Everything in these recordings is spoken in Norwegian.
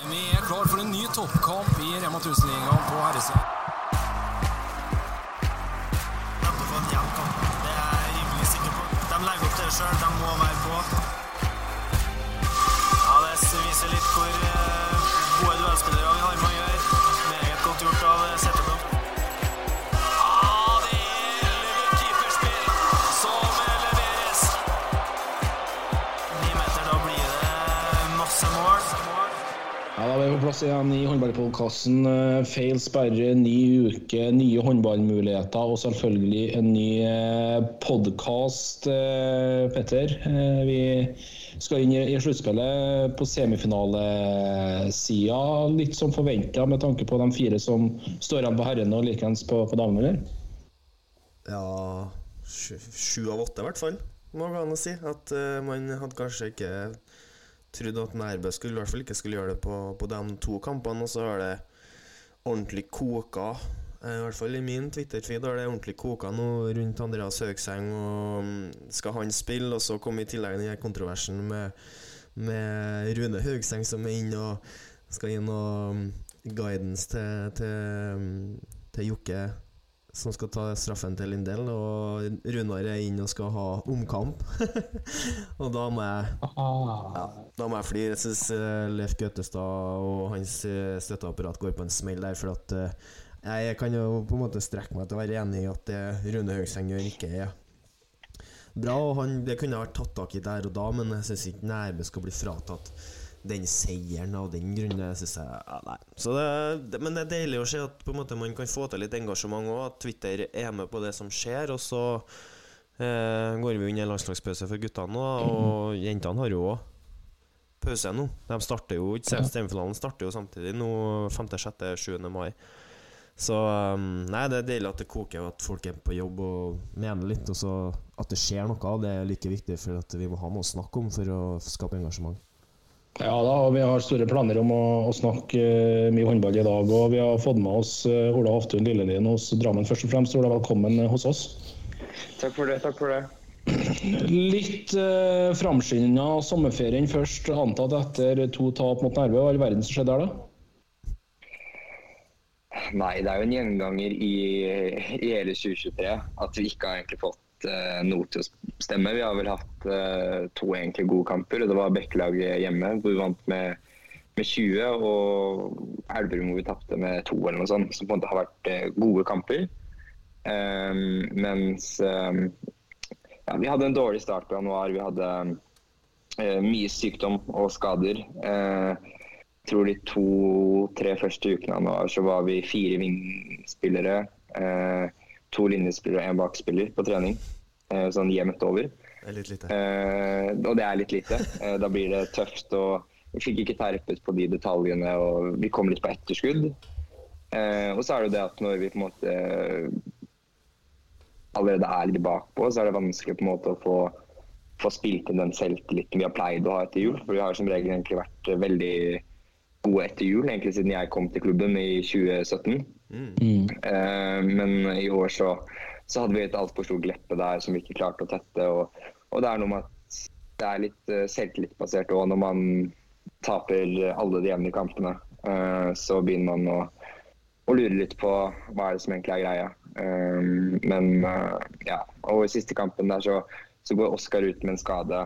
Vi er klar for en ny toppkamp i Rema 1000-ligaen på herresida. Venter på en jevn kamp. Det er jeg rimelig sikker på. De legger opp til det. De må være på. Ja, Det viser litt hvor eh, gode duellspillere vi har med å gjøre. Vi igjen i håndballpodkasten. Feil sperre, ny uke, nye håndballmuligheter og selvfølgelig en ny podkast. Petter, Eh, vi skal inn i sluttspillet på semifinalesida. Litt som forventa med tanke på de fire som står igjen på herrene og likeens på, på damene, eller? Ja sju, av åtte, i hvert fall, må gå an å si. At uh, man hadde kanskje ikke trodd at Nærbø skulle, i hvert fall ikke skulle gjøre det på, på de to kampene, og så har det ordentlig koka. eh, I hvert fall i min Twitter-feed har det ordentlig koka nå rundt Andreas Høgseng. Og mm, skal han spille, og så komme i tillegg denne kontroversen med, med Rune Høgseng som er inne og skal gi noe mm, guidance til, til, mm, til Jokke som skal ta straffen til Lindell, og Runar er inn og skal ha omkamp. og da må jeg ja, Da må jeg flire. Jeg syns Leif Gautestad og hans eh, støtteapparat går på en smell der, for at eh, jeg kan jo på en måte strekke meg til å være enig i at det Rune Høgseng gjør, ikke er bra. og han, Det kunne vært tatt tak i der og da, men jeg syns ikke Nærbø skal bli fratatt den seieren av den grunn. Ja, Så det, det, men det er deilig å se at måte man kan få til litt engasjement òg. At Twitter er med på det som skjer. Og så eh, går vi under i landslagspause for guttene nå, og jentene har jo òg pause nå. De starter jo ikke Semifinalen starter jo samtidig nå 5., 6., 7. mai. Så um, Nei, det er deilig at det koker, og at folk er på jobb og mener litt. Og så at det skjer noe. Det er like viktig, for at vi må ha noe å snakke om for å skape engasjement. Ja da, og vi har store planer om å, å snakke eh, mye håndball i dag. Og vi har fått med oss eh, Ola Hoftun Lillelien hos Drammen først og fremst. Ola, velkommen eh, hos oss. Takk for det. takk for det. Litt eh, framskynda sommerferien først, antatt etter to tap mot Nærbø. Hva i all verden som skjedde der, da? Nei, det er jo en gjenganger i, i hele 2023 at vi ikke har egentlig fått eh, noe til å stemme. Vi har vel hatt eh, to egentlig gode kamper. Det var Bekkelaget hjemme, hvor vi vant med, med 20. Og Elverum hvor vi tapte med to, eller noe sånt. Som på en måte har vært eh, gode kamper. Um, mens um, ja, vi hadde en dårlig start på januar. Vi hadde uh, mye sykdom og skader. Uh, jeg tror de to-tre første ukene av januar så var vi fire vingspillere. Eh, to linjespillere og én bakspiller på trening. Eh, sånn jevnt over. Det er litt lite. Eh, og det er litt lite. Eh, da blir det tøft. og Vi fikk ikke terpet på de detaljene, og vi kom litt på etterskudd. Eh, og så er det det at når vi på en måte allerede er litt bakpå, så er det vanskelig på en måte å få, få spilt inn den selvtilliten vi har pleid å ha etter jul. For vi har som regel egentlig vært veldig gode etter jul, egentlig siden jeg kom til klubben i 2017. Eh, men i år så, så hadde vi et altfor stort gleppe der som vi ikke klarte å tette. Og, og det er noe med at det er litt uh, selvtillitsbasert òg når man taper alle de jevne kampene. Eh, så begynner man å, å lure litt på hva er det som egentlig er greia. Um, men uh, ja, og i siste kampen der så, så går Oskar ut med en skade,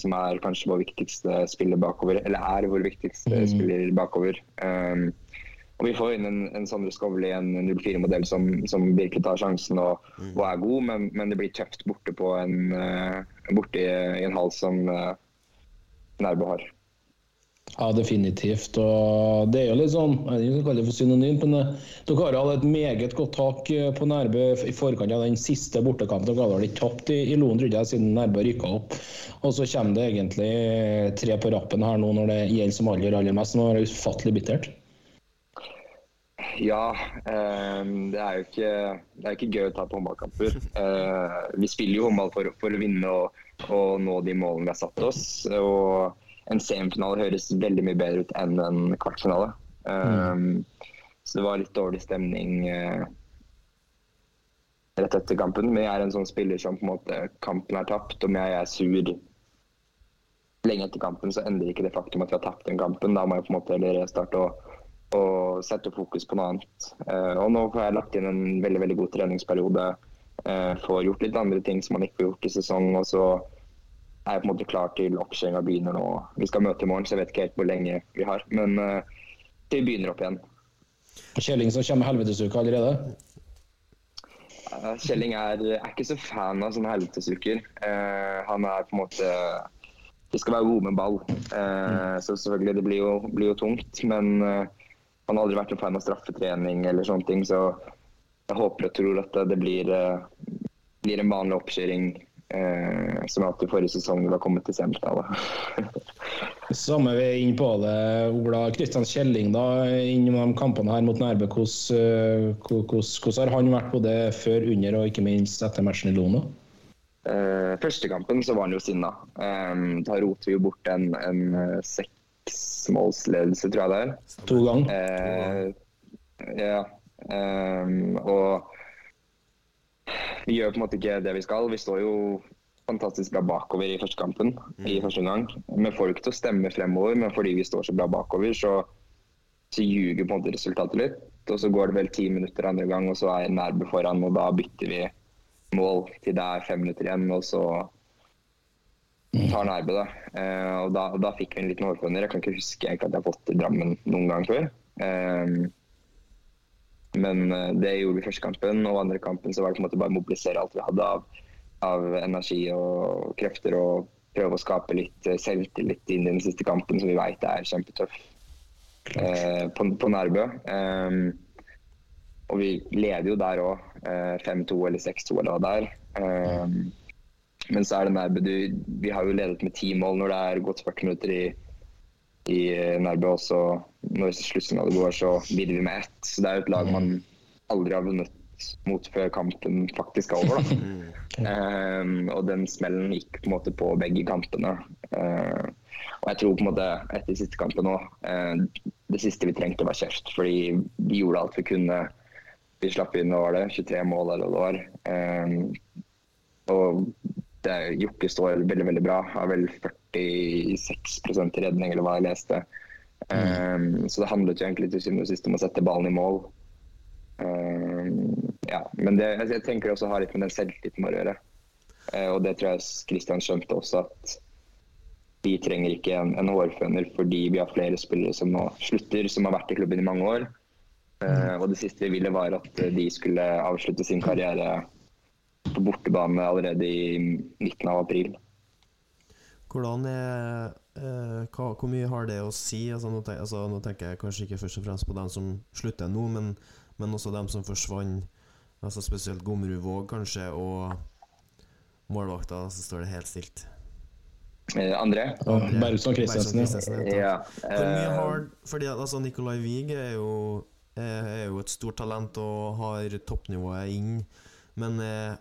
som er kanskje vår viktigste spiller bakover. Eller er vår viktigste Mm. spiller bakover. Um, og vi får inn en, en Sondre Skovli, en 04-modell som, som virkelig tar sjansen og, og er god, men, men det blir tøft borte på en, uh, borte i, i en hall som uh, Nærbø har. Ja, definitivt. Og det er jo litt sånn, jeg vet ikke om jeg kaller det for synonymt, men eh, dere har hatt et meget godt tak eh, på Nærbø i forkant av den siste bortekampen. Dere har vel ikke tapt i, i Loen, trodde jeg, siden Nærbø rykka opp. Og så kommer det egentlig tre på rappen her nå når det gjelder som aller, aller mest. Det må være ufattelig bittert. Ja, eh, det er jo ikke, det er ikke gøy å tape håndballkamper. Eh, vi spiller jo håndball for, for å vinne og, og nå de målene vi har satt oss. Og en semifinale høres veldig mye bedre ut enn en kvartfinale. Eh, Så det var litt dårlig stemning eh, rett etter kampen. Men jeg er en sånn spiller som på en måte kampen er tapt. Om jeg er sur lenge etter kampen så endrer ikke det faktum at vi har tapt den kampen. Da må jeg på en måte starte restarte og, og sette fokus på noe annet. Eh, og nå får jeg lagt inn en veldig veldig god treningsperiode. Eh, får gjort litt andre ting som man ikke får gjort i sesong. og så er jeg på en måte klar til oppkjøringa begynner nå. Vi skal møte i morgen, så jeg vet ikke helt hvor lenge vi har. Men eh, vi begynner opp igjen. Kjelling som kommer helvetesuke allerede. Kjelling er, er ikke så fan av sånne helvetesuker. Eh, han er på en måte Vi skal være gode med ball. Eh, så selvfølgelig, det blir jo, blir jo tungt. Men eh, han har aldri vært noen fan av straffetrening eller sånne ting. Så jeg håper og tror at det blir, eh, blir en vanlig oppkjøring. Eh, som jeg hatt i forrige sesong da kommet til semifinale. Samme vi er inne på det, Ola. Kristian Kjelling, da, innom de kampene her mot Nærbø. Hvordan, eh, har han vært både før, under og ikke minst etter matchen i Lono? Eh, første kampen så var han jo sinna. Eh, da roter vi jo bort en, en eh, seksmålsledelse, tror jeg det er. To ganger. Eh, ja. Um, og vi gjør på en måte ikke det vi skal. Vi står jo fantastisk bra bakover i første kampen. i første omgang. Vi får ikke til å stemme fremover, men fordi vi står så bra bakover, så, så ljuger på en måte resultatet litt. Og så går det vel ti minutter andre gang, og så er Nærbø foran, og da bytter vi mål til det er fem minutter igjen, og så tar Nærbø det. Eh, og da, da fikk vi en liten hårføner. Jeg kan ikke huske at jeg har fått i Drammen noen gang før. Eh, men eh, det gjorde vi første kampen, og andre kampen så var det på en måte bare å mobilisere alt vi hadde av, av energi og krefter, og prøve å skape litt eh, selvtillit inn i den siste kampen, som vi vet er kjempetøff eh, på, på Nærbø. Eh, og vi leder jo der òg, eh, 5-2 eller 6-2 eller hva det er. Men så er det Nærbø Vi har jo ledet med ti mål når det er gått 40 minutter i, i eh, Nærbø. Og så når sluttsignalet går, så vinner vi med ett. Så det er jo et lag man aldri har vunnet mot før kampen faktisk er over. Eh, og den smellen gikk på en måte på begge kampene. Uh, og jeg tror på en måte etter siste kampen òg Det siste vi trengte, var kjeft. Fordi vi gjorde alt vi kunne. Vi slapp inn hva var det, 23 mål eller hva det var. Eh, og det, Jokke står veldig veldig bra. Har vel 46 i redning, eller hva jeg leste. Um, så det handlet jo egentlig til syvende og sist om å sette ballen i mål. Um, ja, men det, jeg, jeg tenker det også å ha litt med den selvtilliten å gjøre. Uh, og det tror jeg Kristian skjønte også, at vi trenger ikke en, en hårføner fordi vi har flere spillere som nå slutter, som har vært i klubben i mange år. Uh, og det siste vi ville, var at de skulle avslutte sin karriere på bortebane allerede i midten av april. Hvordan er eh, hva, Hvor mye har det å si? Altså nå, tenker, altså, nå tenker jeg kanskje ikke først og fremst på dem som slutter nå, men, men også dem som forsvant. Altså Spesielt Gomrud kanskje, og målvakta, så står det helt stilt. Eh, André? Bergson Christensen. Christensen, ja. Ja. Hvor mye uh, har Fordi altså, Nicolai Wiig er, jo- er er jo et stort talent og har toppnivået inn, men eh,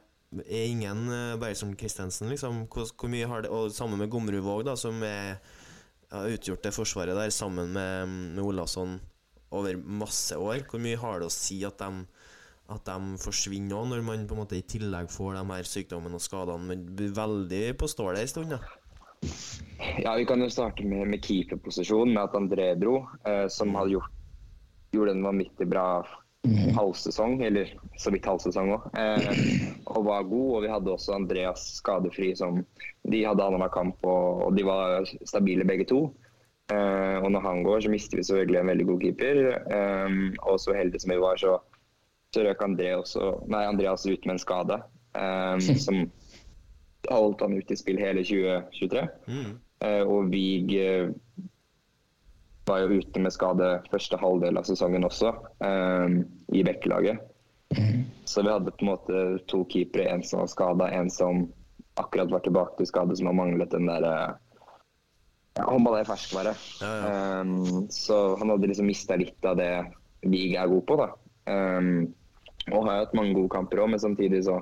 er ingen bare som Christensen, liksom? Hvor, hvor mye har det Og sammen med Gomruvåg, da, som er, har utgjort det forsvaret der sammen med, med Olavsson over masse år. Hvor mye har det å si at de, at de forsvinner òg, når man på en måte i tillegg får de her sykdommene og skadene? Men blir veldig på stålet en stund, da. Ja, Vi kan jo starte med, med keeperposisjonen, med at André dro, eh, som hadde gjort, gjorde en vanvittig bra halvsesong, eller så vidt halvsesong òg, eh, og var god. Og vi hadde også Andreas skadefri, som de hadde annenhver kamp, og, og de var stabile begge to. Eh, og når han går, så mister vi selvfølgelig en veldig god keeper. Eh, og så heldige som vi var, så, så røk André også, nei, Andreas ut med en skade. eh, som holdt han ute i spill hele 2023. Eh, og Vig eh, var jo ute med skade første halvdel av sesongen også, um, i Bekkelaget. Så vi hadde på en måte to keepere, en som var skada, en som akkurat var tilbake til skade, som har manglet den der eh, ja, Håndball er ferskvare. Eh, så han hadde liksom mista litt av det vi er god på, da. Um, og har hatt mange gode kamper òg, men samtidig så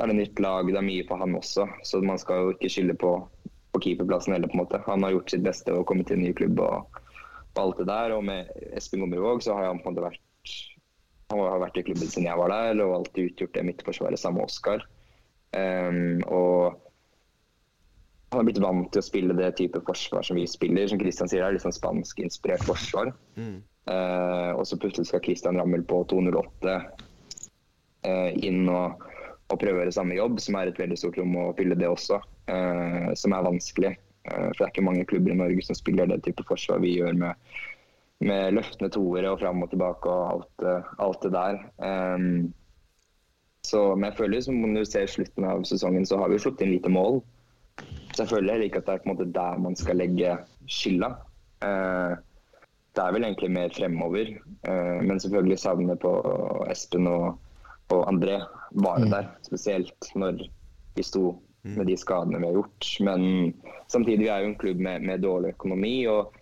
er det nytt lag, det er mye på han også. Så man skal jo ikke skylde på, på keeperplassen heller, på en måte. Han har gjort sitt beste og kommet til en ny klubb og, og alt det der. Og med Espen Gommervåg så har han på en måte vært Han har vært i klubben siden jeg var der og alltid utgjort det midtforsvaret sammen med Oskar. Um, og han har blitt vant til å spille det type forsvar som vi spiller. Som Christian sier, det er litt sånn spanskinspirert forsvar. Eh, og så plutselig skal Christian Rammel på 208 uh, inn og, og prøve å gjøre samme jobb, som er et veldig stort rom å fylle det også. Eh, som er vanskelig. Eh, for det er ikke mange klubber i Norge som spiller det type forsvar vi gjør med, med løftende toere og fram og tilbake og alt, eh, alt det der. Um, så, men jeg føler som når du ser slutten av sesongen, så har vi sluppet inn lite mål. Så jeg føler heller ikke at det er på en måte der man skal legge skylda. Uh, det er vel egentlig mer fremover. Uh, men selvfølgelig savnet på Espen og, og André var det der. Spesielt når vi sto med de skadene vi har gjort. Men samtidig, vi er jo en klubb med, med dårlig økonomi. og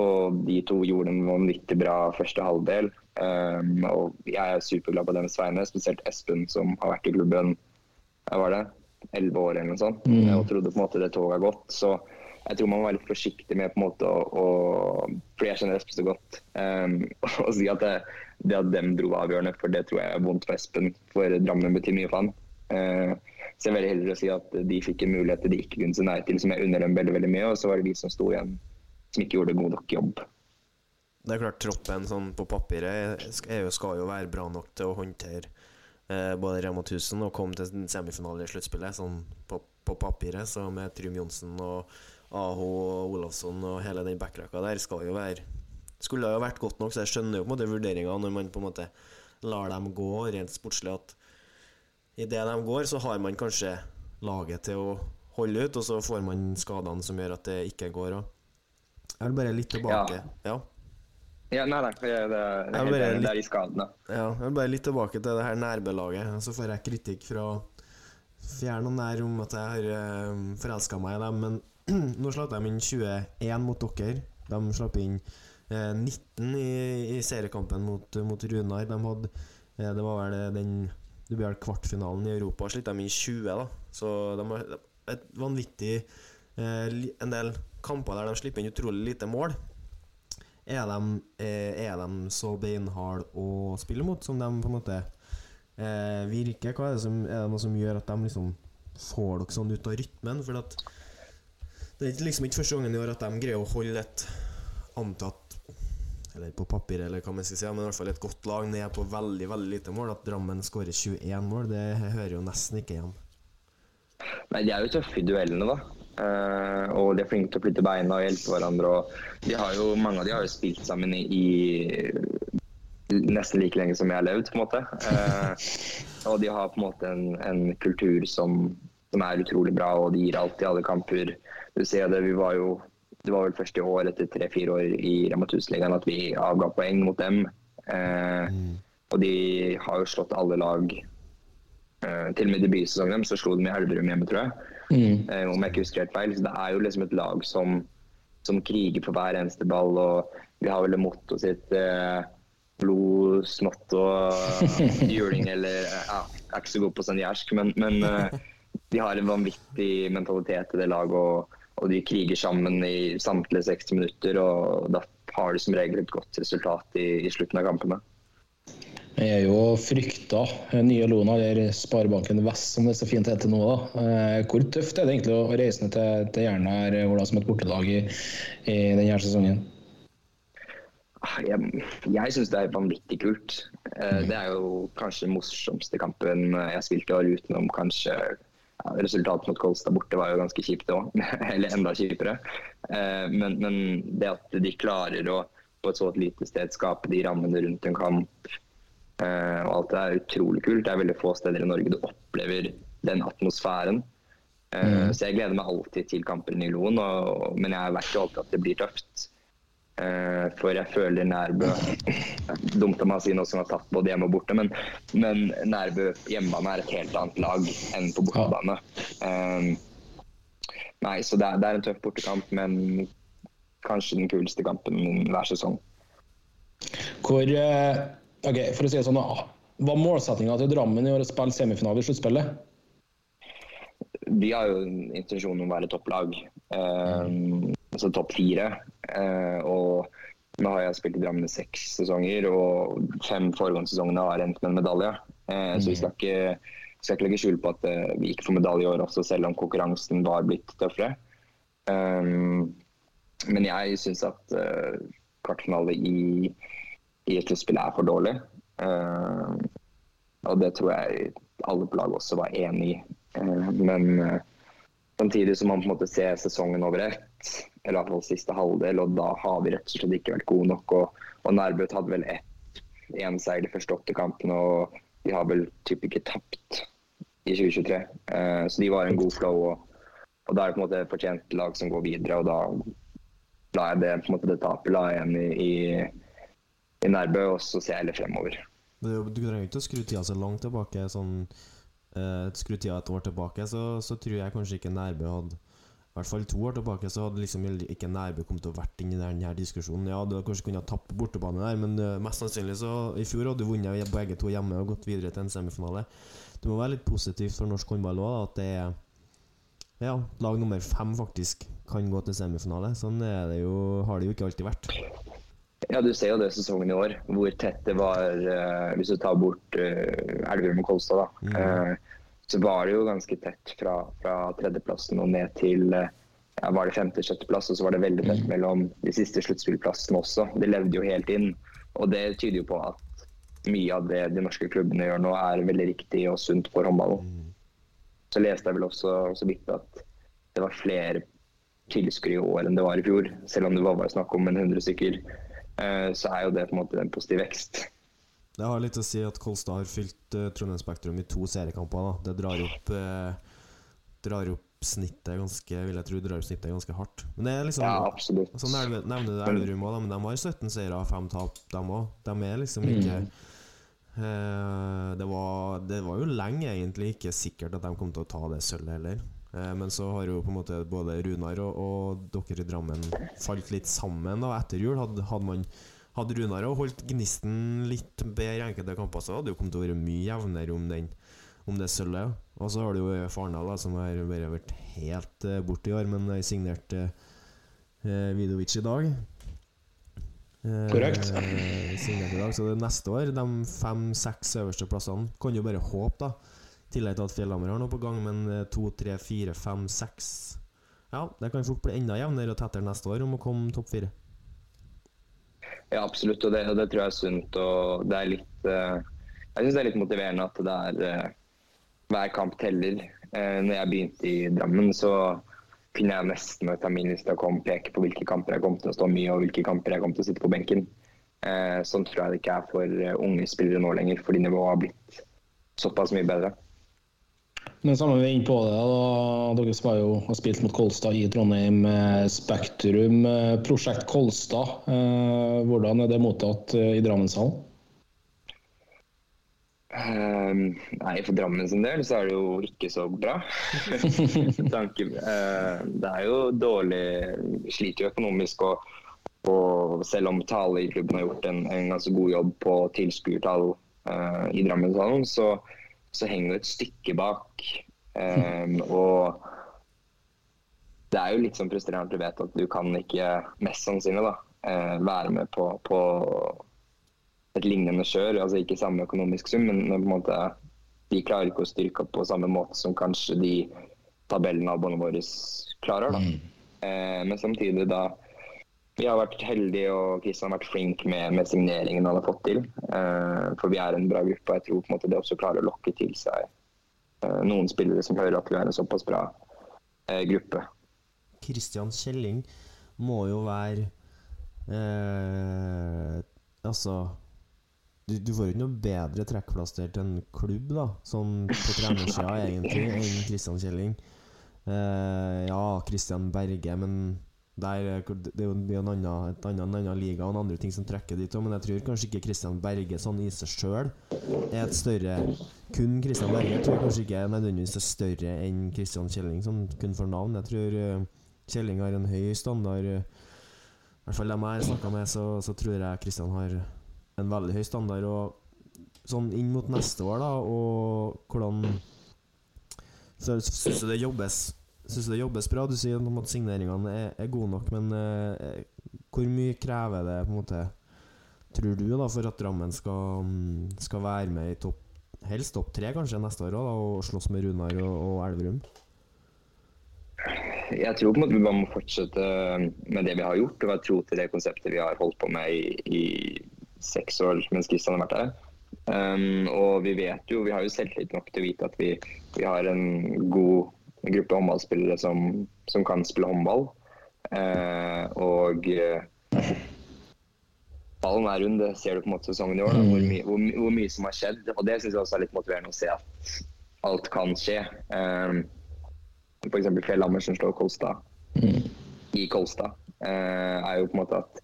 og de to gjorde en vanvittig bra første halvdel. Um, og jeg er superglad på deres vegne, spesielt Espen, som har vært i klubben var det, elleve år eller noe sånt. Og trodde på en måte det toget har gått. Så jeg tror man må være litt forsiktig med på en måte å Fordi jeg kjenner Espen så godt. Um, å si at det, det at dem dro avgjørende, for det tror jeg er vondt for Espen. For Drammen betyr mye for han. Uh, så jeg vil heller å si at de fikk en mulighet de ikke kunne si nei til, som jeg unner dem veldig, veldig mye. Og så var det vi som sto igjen som ikke gjorde god nok jobb. Det er klart troppen sånn på papiret EU skal jo være bra nok til å håndtere eh, både Rema 1000 og komme til semifinale i sluttspillet, sånn på, på papiret. Så med Trym Johnsen og Aho og Olafsson og hele den backrekka der skal jo være Skulle jo vært godt nok, så jeg skjønner jo på en måte vurderinga når man på en måte lar dem gå rent sportslig, at idet de går, så har man kanskje laget til å holde ut, og så får man skadene som gjør at det ikke går. Og jeg vil bare litt tilbake. Ja. Ja, nei, nei, det, det, det, er helt enig, er skadene. Ja, jeg vil bare litt tilbake til det her nærbelaget. Så får jeg kritikk fra Fjern og nær om at jeg har uh, forelska meg i dem, men nå slapp de inn 21 mot dere. De slapp inn eh, 19 i, i seriekampen mot, mot Runar. De hadde eh, Det var vel den Det blir kvartfinalen i Europa. Slitt de i 20, da. Så de har et vanvittig eh, En del kamper der de slipper inn utrolig lite mål. Er de, eh, er de så beinharde å spille mot som de på en måte eh, virker? Hva er, det som, er det noe som gjør at de liksom får dere sånn ut av rytmen? For at det er liksom ikke første gangen i år at de greier å holde et antatt Eller på papir, eller hva man skal si, men i hvert fall et godt lag ned på veldig veldig lite mål. At Drammen skårer 21 mål, det hører jo nesten ikke igjen. Nei, De er jo tøffe i duellene, da. Uh, og de er flinke til å flytte beina og hjelpe hverandre. Og de har jo, mange av de har jo spilt sammen i, i nesten like lenge som jeg har levd, på en måte. Uh, og de har på en måte en, en kultur som, som er utrolig bra, og de gir alt i alle kamper. Du ser det, vi var jo det var vel først i år etter tre-fire år i Rema 1000-ligaen at vi avga poeng mot dem. Eh, Og de har jo slått alle lag. Eh, til og med debutsesongen deres så slo de i Elverum hjemme, tror jeg. Eh, om jeg ikke husker helt feil. Så det er jo liksom et lag som, som kriger for hver eneste ball. Og vi har vel mottoet sitt eh, blod, snott og juling eller ja, Jeg er ikke så god på sånn jærsk, men, men eh, de har en vanvittig mentalitet i det laget. Og, og de kriger sammen i samtlige 60 minutter, og da har de som regel et godt resultat i, i slutten av kampene. Jeg er jo frykta nye Lona, eller Sparebanken Vest som det så fint heter nå. da. Eh, Hvor tøft er det egentlig å reise ned til, til Jerna her, Ola, som et bortelag i, i denne sesongen? Ah, Jeg, jeg syns det er vanvittig kult. Eh, Det er jo kanskje den morsomste kampen jeg har spilt i år, utenom kanskje ja, Resultatet mot Kolstad borte var jo ganske kjipt òg, eller enda kjipere. Eh, Men, men det at de klarer å på et så lite sted skape de rammene rundt en kamp, eh, og alt det er utrolig kult. Det er veldig få steder i Norge du opplever den atmosfæren. Mm. Så jeg gleder meg alltid til kamper i Loen, men jeg vet jo alltid at det blir tøft. Eh, for jeg føler Nærbø Dumt av meg å si noe som har tatt både hjemme og borte, men, men Nærbø hjemmebane er et helt annet lag enn på bortebane. Eh, nei, så det er, det er en tøff bortekamp, men kanskje den kuleste kampen hver sesong. Hvor eh, ok, For å si det sånn, da, var målsettinga til Drammen i år å spille semifinale i sluttspillet? Vi har jo en intensjon om å være topplag, eh, altså topp fire. Eh, og nå har jeg spilt i Drammen i seks sesonger, og fem foregående sesongene har endt med en medalje. Eh, så vi skal ikke skal ikke legge skjul på at eh, vi ikke får medalje i år også, selv om konkurransen var blitt tøffere. Um, men jeg syns at kvartfinale i, i et sluttspill er for dårlig. Og det tror jeg alle på laget også var enig i. Men samtidig som man på en måte ser sesongen over ett, eller i hvert fall siste halvdel, og da har vi rett og slett ikke vært gode nok. Og, og Nærbøt hadde vel ett én seier de første åtte kampene, og de har vel typ ikke tapt i 2023. Eh, så de var en god flow. og og da er det på en måte fortjent lag som går videre, og da la jeg det, på en måte, det tapet la jeg igjen i, i, i Nærbø, og så ser jeg heller fremover. Er Du trenger ikke å skru tida så langt tilbake. Sånn, eh, skru tida et år tilbake, så, så tror jeg kanskje ikke Nærbø hadde I hvert fall to år tilbake så hadde liksom ikke Nærbø kommet til å vært inn i denne diskusjonen. Ja, du hadde kanskje kunnet tappe på bortebane der, men eh, mest sannsynlig så I fjor hadde du vunnet begge to hjemme og gått videre til en semifinale. Det må være litt positivt for norsk håndball òg, at det er ja, lag nummer fem faktisk kan gå til semifinale. Sånn er det jo, har det jo ikke alltid vært. Ja, Du ser jo det sesongen i år, hvor tett det var uh, Hvis du tar bort uh, Elverum og Kolstad, da. eh, så var det jo ganske tett fra, fra tredjeplassen og ned til eh, ja, var det femte-sjetteplass. Og så var det veldig tett mellom de siste sluttspillplassene også. De levde jo helt inn. Og det tyder jo på at mye av det de norske klubbene gjør nå, er veldig riktig og sunt for håndballen. Så leste jeg vel også så vidt at det var flere tilskuere i år enn det var i fjor. Selv om det var bare snakk om en 100 stykker, eh, så er jo det på en måte en positiv vekst. Det har litt å si at Kolstad har fylt uh, Trondheim Spektrum i to seriekamper. Da. Det drar opp, uh, drar opp snittet ganske Vil jeg tro drar opp snittet ganske hardt. Men det er liksom Ja, absolutt. Så nevner nevner du Elverum òg, men de har 17 seire og 5 tap, de òg. De er liksom ikke eh, det, var, det var jo lenge egentlig ikke sikkert at de kom til å ta det sølvet heller. Men så har jo på en måte både Runar og, og dere i Drammen falt litt sammen da etter jul. Hadde, hadde man hadde Runar holdt gnisten litt bedre enkelte kamper, så hadde det kommet til å være mye jevnere om, den, om det sølvet. Og så har du jo Farnal, da, som har bare vært helt uh, borte i år, men har signert uh, Vidovic i dag. Eh, Korrekt. signert i dag, så det er neste år, de fem-seks øverste plassene, kan jo bare håpe, da. I tillegg til at Fjellhammer har noe på gang, men eh, to, tre, fire, fem, seks Ja, det kan fort bli enda jevnere og tettere neste år om å komme topp fire. Ja, absolutt. Og det, og det tror jeg er sunt. Og det er litt eh, Jeg syns det er litt motiverende at det er eh, hver kamp teller. Uh, når jeg begynte i Drammen, så kunne jeg nesten med terminlista komme peke på hvilke kamper jeg kom til å stå mye, og hvilke kamper jeg kom til å sitte på benken. Eh, sånn tror jeg det ikke er for eh, unge spillere nå lenger, fordi nivået har blitt såpass mye bedre. Men samme vi er inne på det, da. Dere har jo har spilt mot Kolstad i Trondheim eh, Spektrum. eh, Prosjekt Kolstad, eh, hvordan er det mottatt i Drammenshallen? Um, nei, For Drammen sin del så er det jo ikke så bra. Tanken, tanke, eh, det er jo dårlig Sliter jo økonomisk. Og, og selv om Tale i klubben har gjort en, en ganske god jobb på tilskuertall uh, i Drammenshallen, så, så henger det et stykke bak. Um, og det er jo litt sånn frustrerende at du vet at du kan ikke, mest sannsynlig, da, uh, være med på, på et lignende kjør. Altså ikke samme økonomisk sum, men men på en måte de klarer ikke å styrke opp på samme måte som kanskje de tabellnaboene våre klarer. da. Eh, men samtidig da Vi har vært heldige, og Kristian har vært flink med, med signeringen han har fått til. Uh, for vi er en bra gruppe, og jeg tror på en måte det også klarer å lokke til seg uh, noen spillere som hører at vi er en såpass bra uh, gruppe. Kristian Kjelling må jo være Altså du, du får jo ikke noe bedre trekkplaster til en klubb, da, sånn på trenersida egentlig, enn Kristian Kjelling. Ja, Kristian Berge, men der, er- det er jo en annen, et annen, en annen liga og andre ting som trekker dit òg, men jeg tror kanskje ikke Christian Berge sånn i seg sjøl er et større Kun Christian Berge tror jeg kanskje ikke nødvendigvis er større enn Christian Kjelling, sånn kun for navn. Jeg tror eh, Kjelling har en høy standard. eh, I hvert fall dem jeg har snakka med, så, så tror jeg Christian har en veldig høy standard. Og sånn inn mot neste år, da, og hvordan Så syns jeg det jobbes Synes det jobbes bra? Du sier at signeringene er, er gode nok, men eh, hvor mye krever det, på en måte, tror du, da, for at Drammen skal, mm, skal være med i topp helst topp tre kanskje neste år da, og slåss med Runar og, og Elverum? Jeg tror på en måte vi bare må fortsette med det vi har gjort, og være tro til det konseptet vi har holdt på med i, i seks år mens Kristian har vært her. Um, og vi vet jo, vi har jo selvtillit nok til å vite at vi, vi har en god gruppe håndballspillere som, som kan spille håndball. Eh, og eh, ballen er rund, det ser du på en måte sesongen i år. Da, hvor, my hvor, hvor mye som har skjedd. Og det syns jeg også er litt motiverende å se at alt kan skje. Eh, F.eks. Fjell Ammersen slår Kolstad i Kolstad. eh, er jo på en måte at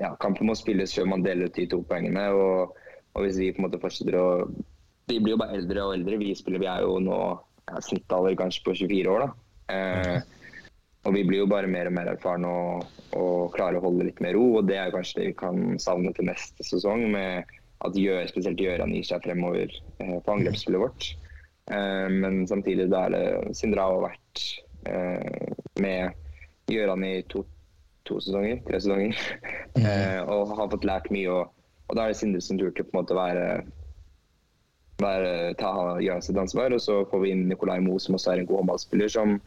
ja, kampen må spilles før man deler ut de to poengene. Og, og hvis vi på en måte fortsetter å Vi blir jo bare eldre og eldre. Vi spiller, vi er jo nå snittalder kanskje på 24 år, da. Eh, og vi blir jo bare mer og mer erfarne og, og klarer å holde litt mer ro. Og det er kanskje det vi kan savne til neste sesong, med at gjør, spesielt Gjøran gir seg fremover eh, på angrepsspillet vårt. Eh, men samtidig da er det Sindra har vært eh, med Gjøran i to, to sesonger, tre sesonger, eh, og har fått lært mye. Og, og da er det Sindre som tur til på en måte å være, være ta gjøre sitt ansvar. Og så får vi inn Nicolai Moe, som også er en god håndballspiller, som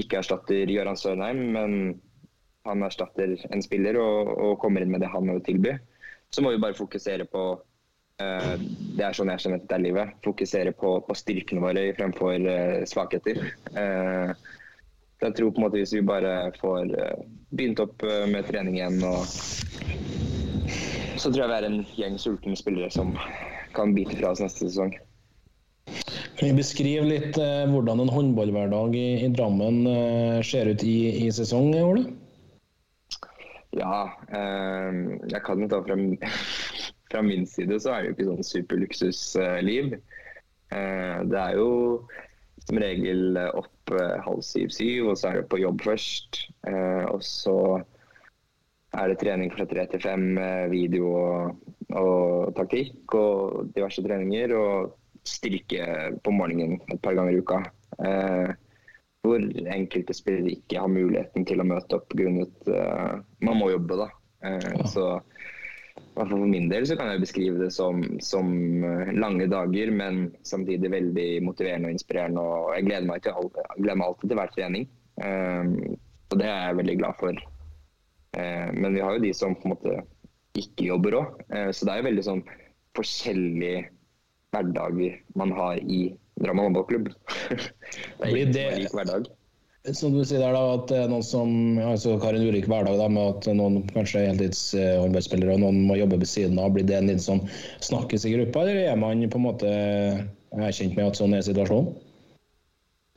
ikke erstatter Gøran Sørheim, men han erstatter en spiller og, og kommer inn med det han har å tilby. Så må vi bare fokusere på uh, Det er sånn jeg skjønner det er livet. Fokusere på, på styrkene våre fremfor uh, svakheter. Uh, jeg tror på en måte hvis vi bare får begynt opp med trening igjen, og så tror jeg vi er en gjeng sultne spillere som kan bite fra oss neste sesong. Kan vi beskrive litt eh, hvordan en håndballhverdag i, i Drammen eh, ser ut i, i sesong, Ole? Ja, eh, jeg kan jo ta fra, fra min side så er det jo ikke sånn superluksusliv. Eh, det er jo som regel opp eh, halv syv-syv, og så er det på jobb først. Eh, og så er det trening fra tre til fem, eh, video og, og taktikk og diverse treninger. Og styrke på morgenen et par ganger i uka. Eh, hvor enkelte spillere ikke har muligheten til å møte opp grunnet eh, Man må jobbe, da. Eh, Så i hvert fall for min del så kan jeg beskrive det som, som eh, lange dager, men samtidig veldig motiverende og inspirerende. Og jeg gleder meg, til gleder meg alltid til hver trening. Eh, og det er jeg veldig glad for. Eh, men vi har jo de som på en måte ikke jobber òg. Så det er jo veldig sånn forskjellige hverdager man har i Drammen håndballklubb. det er ikke det- lik hverdag. Som du sier der da, at er noen som altså, har en ulik hverdag, da, med at noen kanskje er heltidshåndballspillere og noen må jobbe ved siden av. Blir det en litt sånn snakkes i gruppa, eller er man på en måte erkjent med at sånn er situasjonen?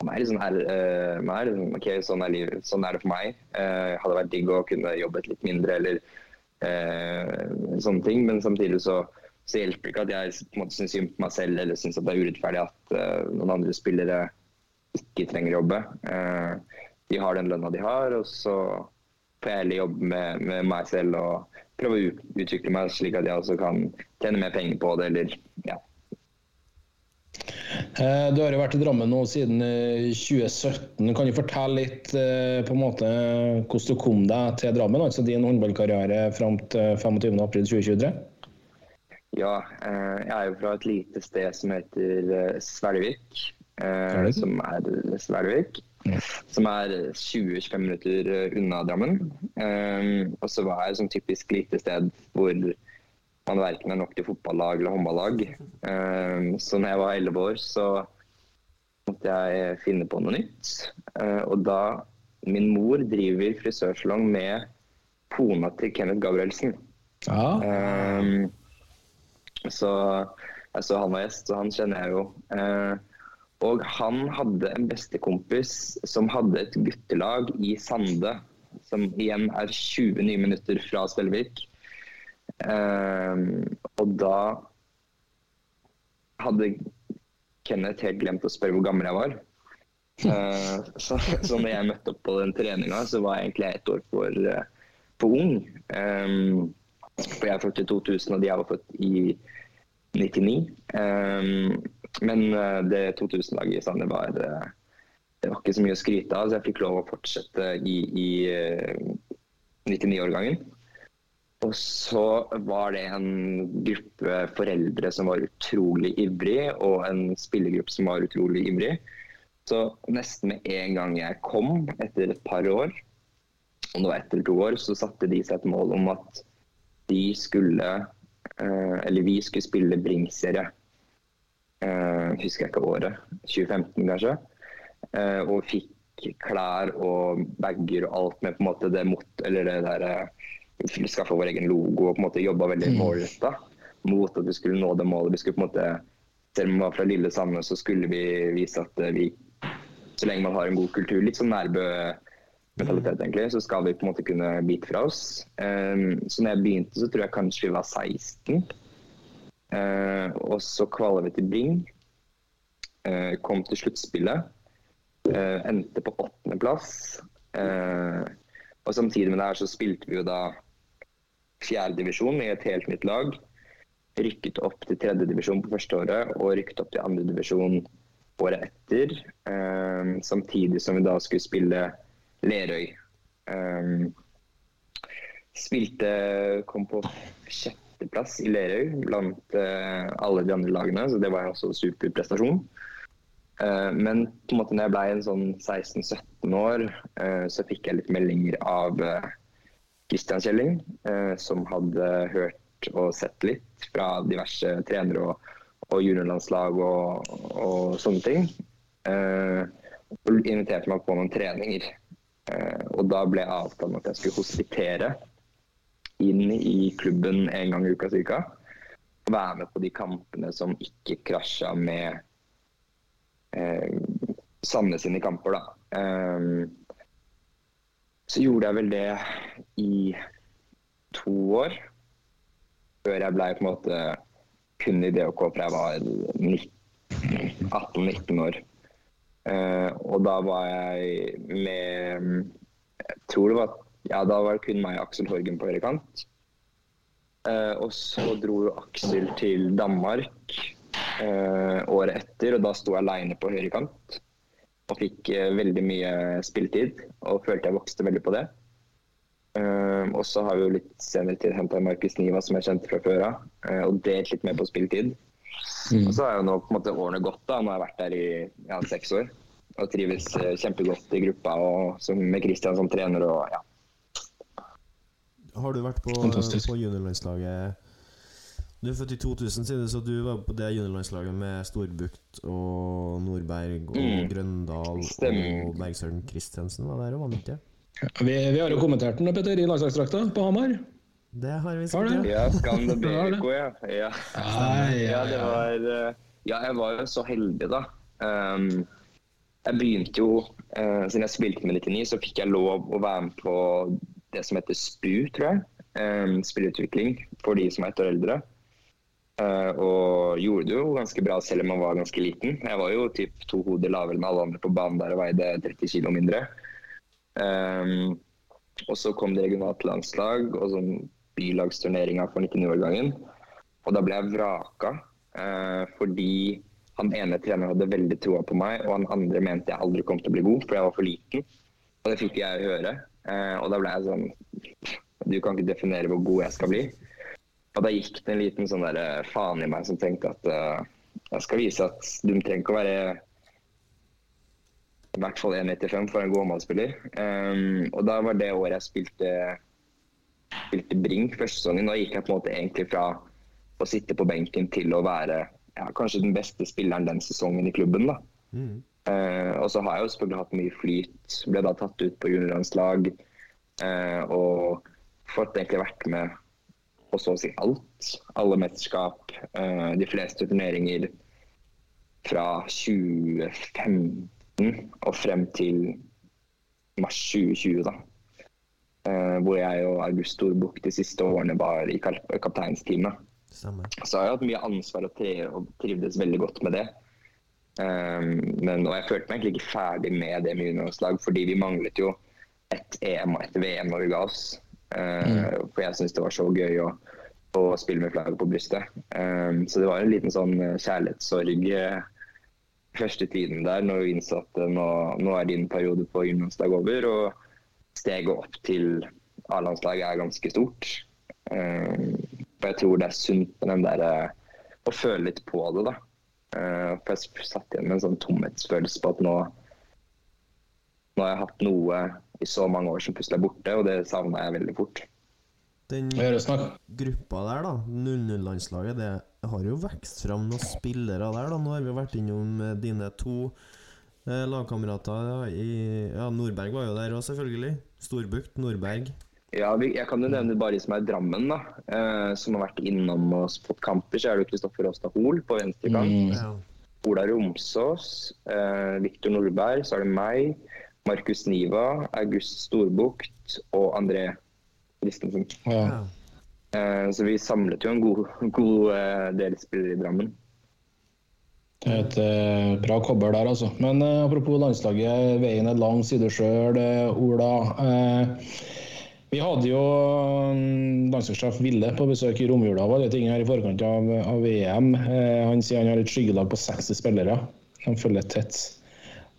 Man er litt sånn her, uh, man er sånn, ok, sånn er livet, sånn er det for meg. Uh, hadde vært digg å kunne jobbet litt mindre eller uh, sånne ting, men samtidig så, så hjelper det ikke at jeg på en måte syns synd på meg selv eller syns det er urettferdig at eh, noen andre spillere ikke trenger å jobbe. Eh, de har den lønna de har, og så får jeg heller jobbe med, med meg selv og prøve å utvikle meg slik at jeg også kan tjene mer penger på det, eller ja. Eh, Du har jo vært i Drammen nå siden eh, 2017. Kan du fortelle litt eh, på en måte hvordan du kom deg til Drammen, altså din håndballkarriere fram til 25.4.2023? Ja, eh, jeg er jo fra et lite sted som heter eh, Svelvik. eh, Som er Svelvik. Som er 20-25 minutter eh, unna Drammen. Eh, Og så var jeg et sånn typisk lite sted hvor man verken er nok til fotballag eller håndballag. Eh, Så når jeg var 11 år, så måtte jeg finne på noe nytt. Eh, Og da Min mor driver frisørsalong med kona til Kenneth Gabrielsen. Ja. Ehm, så jeg så han var gjest, så han kjenner jeg jo. Og han hadde en bestekompis som hadde et guttelag i Sande, som igjen er 20 nye minutter fra Svelvik. Ehm, og da hadde Kenneth helt glemt å spørre hvor gammel jeg var. Eh, så, så når jeg møtte opp på den treninga, så var jeg egentlig ett år for, eh, for ung. For jeg er født i 2000, og de var født i 99. Ehm, men eh, det 2000-laget i Sande var eh, Det var ikke så mye å skryte av, så jeg fikk lov å fortsette i, i eh, 99-årgangen. Og så var det en gruppe foreldre som var utrolig ivrig, og en spillergruppe som var utrolig ivrig. Så nesten med en gang jeg kom, etter et par år, om det var ett eller to år, så satte de seg et mål om at de skulle eh, Eller vi skulle spille Bring-serie. Eh, husker jeg ikke året. 2015, kanskje. Eh, og fikk klær og bager og alt med på en måte det mot, eller det der eh, Skaffa vår egen logo og på en måte jobba veldig målretta mot at vi skulle nå det målet. Vi skulle på en måte Selv om vi var fra lille Sande, så skulle vi vise at vi Så lenge man har en god kultur, litt sånn Nærbø-mentalitet egentlig, så skal vi på en måte kunne bite fra oss. Um, så når jeg begynte, så tror jeg kanskje vi var 16. Uh, og så kvala vi til Bring. Uh, kom til sluttspillet. Uh, endte på åttendeplass. Uh, og samtidig med det her så spilte vi jo da fjerdedivisjon i et helt nytt lag. Rykket opp til tredjedivisjon på første året og rykket opp til andredivisjon året etter. Um, samtidig som vi da skulle spille Lerøy. Um, spilte Kom på sjetteplass i Lerøy blant uh, alle de andre lagene, så det var også en super prestasjon. Uh, men på en måte når jeg ble en sånn 16-17 år, uh, så fikk jeg litt meldinger av Kristian Kjelling, som hadde hørt og sett litt fra diverse trenere og, og juniorlandslag og, og, sånne ting. og inviterte meg på noen treninger. og da ble avtalen at jeg skulle hospitere inn i klubben en gang i uka ca. Være med på de kampene som ikke krasja med eh, Sandnes sine kamper, da. Um, så gjorde jeg vel det i to år. Før jeg blei kun i DHK fra jeg var 18-19 år. Uh, og da var jeg med Jeg tror det var ja, da var det kun meg og Aksel Horgen på høyrekant. Uh, og så dro Aksel til Danmark uh, året etter, og da sto jeg aleine på høyrekant. Og fikk uh, veldig mye spilletid, og følte jeg vokste veldig på det. og så har vi jo litt senere tid henta Markus Niva, som jeg kjente fra før av, og delt litt mer på spilletid. Mm. Og så har jo nå på en måte årene gått, da. Nå har jeg vært der i ja, seks år. Og trives kjempegodt i gruppa og som, med Christian som trener og ja. Har du vært på, på juniorlandslaget Du er født i 2000, sier du, så du var på det juniorlandslaget med Storbukt og Nordberg og Mm. Grøndal Stemmer. og Bergsøren Christensen var der og vant det. Vi, vi har jo kommentert den, Petter, i landslagsdrakta på Hamar. Det har vi sett, ja. Ja, Skam det Ja. Ja. ja. Ja, det var eh, Ja, jeg var jo så heldig, da. Um, jeg begynte jo uh, Siden jeg spilte med 99, så fikk jeg lov å være med på det som heter SPU, tror jeg. Um, spillutvikling for de som er ett år eldre. Eh, og gjorde det jo ganske bra selv om man var ganske liten. Jeg var jo typ to hoder lavere enn alle andre på banen der og veide 30 kg mindre. Um, og så kom det regionalt landslag og sånn bylagsturneringa for 99-årgangen. Og da ble jeg vraka uh, fordi han ene treneren hadde veldig troa på meg, og han andre mente jeg aldri kom til å bli god, for jeg var for liten. Og det fikk jeg høre. Uh, og da ble jeg sånn Du kan ikke definere hvor god jeg skal bli. Og da gikk det en liten sånn der eh, faen i meg som tenkte at uh, jeg skal vise at du trenger ikke å være i hvert fall 1,95 for en god håndballspiller. Um, og da var det året jeg spilte, spilte Brink første sesongen. Da gikk jeg på en måte egentlig fra å sitte på benken til å være ja, kanskje den beste spilleren den sesongen i klubben. da. Mm. Uh, og så har jeg jo selvfølgelig hatt mye flyt. Ble da tatt ut på juniorlandslag. Uh, og fått egentlig vært med på så å si alt. Alle mesterskap, eh, de fleste turneringer fra 2015 og frem til mars 2020, da. Eh, hvor jeg og August Storbukk de siste årene var i kap- kapteinsteamet. Så har jeg hatt mye ansvar og, trivdes veldig godt med det. Um, men, og jeg følte meg egentlig ikke ferdig med det med juniorlandslag, fordi vi manglet jo et EM og et VM når vi ga oss. Uh, For jeg syns det var så gøy å, å spille med flagget på brystet. Um, så det var en liten sånn eh, kjærlighetssorg eh, første tiden der, når vi innså at eh, nå, nå er din periode på gymnasdag over. Og steget opp til A-landslaget er ganske stort. Um, for jeg tror det er sunt den der eh, å føle litt på det, da. Uh, for jeg satt igjen med en sånn tomhetsfølelse på at nå nå har jeg hatt noe i så mange år som plutselig er borte, og det savna jeg veldig fort. Den gruppa der, da, 00-landslaget, det har jo vokst fram noen spillere der, da. Nå har vi vært innom eh, dine to eh, lagkamerater i Ja, Nordberg var jo der òg, selvfølgelig. Storbukt, Nordberg. Ja, Jeg kan jo nevne bare de som er i Drammen, da. Eh, som har vært innom og fått kamper. Så er det jo Kristoffer Åstad Hoel på venstrekant. Mm. Ja. Ola Romsås, eh, Viktor Nordberg, så er det meg, Markus Niva, August Storbukt og André Christensen. Ja. Eh, så vi samlet jo en god, god uh, del spillere i Drammen. Det er et uh, bra kobber der, altså. Men apropos landslaget, veien er lang, sier du sjøl, Ola. Vi hadde jo mm, landslagssjef Ville på besøk i romjula var det ting her i forkant av, av VM. Eh, han sier han har et skyggelag på 60 spillere. Han følger tett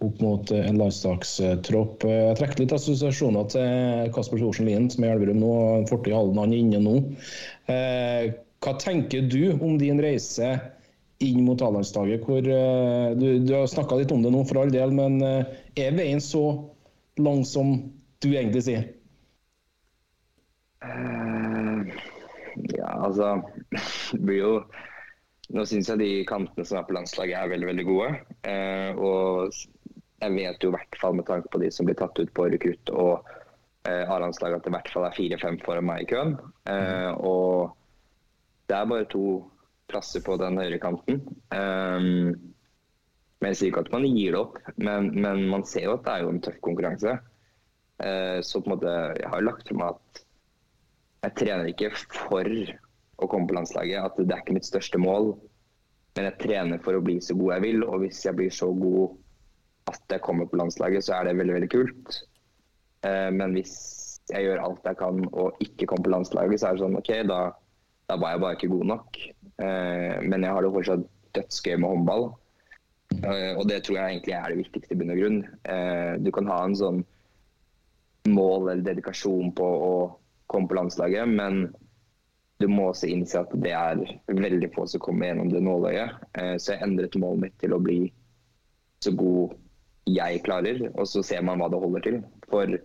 opp mot en landslagstropp. Jeg trekker litt assosiasjoner til Kasper Thorsen Lien, som er i Elverum nå. og Fortid Halden, han er inne nå. Eh, Hva tenker du om din reise inn mot A-landslaget? eh, Du, du har snakka litt om det nå, for all del, men eh, er veien så lang som du egentlig sier? Ja, altså Det blir jo Nå syns jeg de kantene som er på landslaget er veldig, veldig gode. Og jeg vet jo i hvert fall med tanke på de som blir tatt ut på rekrutt og eh, A-landslaget at det i hvert fall er fire-fem foran meg i køen. Eh, og det er bare to plasser på den høyre kanten. Eh, men jeg sier ikke at man gir det opp, men, men man ser jo at det er jo en tøff konkurranse. Uh, så på en måte, jeg har lagt for meg at jeg trener ikke for å komme på landslaget. At det er ikke mitt største mål. Men jeg trener for å bli så god jeg vil, og hvis jeg blir så god at jeg kommer på landslaget, så er det veldig veldig kult. Eh, men hvis jeg gjør alt jeg kan og ikke kommer på landslaget, så er det sånn OK, da, da var jeg bare ikke god nok. Eh, men jeg har det fortsatt dødsgøy med håndball. Eh, og det tror jeg egentlig er det viktigste i bunn og grunn. Du kan ha en sånn mål eller dedikasjon på å komme på landslaget, men du må også innse at det er veldig få som kommer gjennom det nåløyet. Så jeg endret målet mitt til å bli så god jeg klarer, og så ser man hva det holder til. For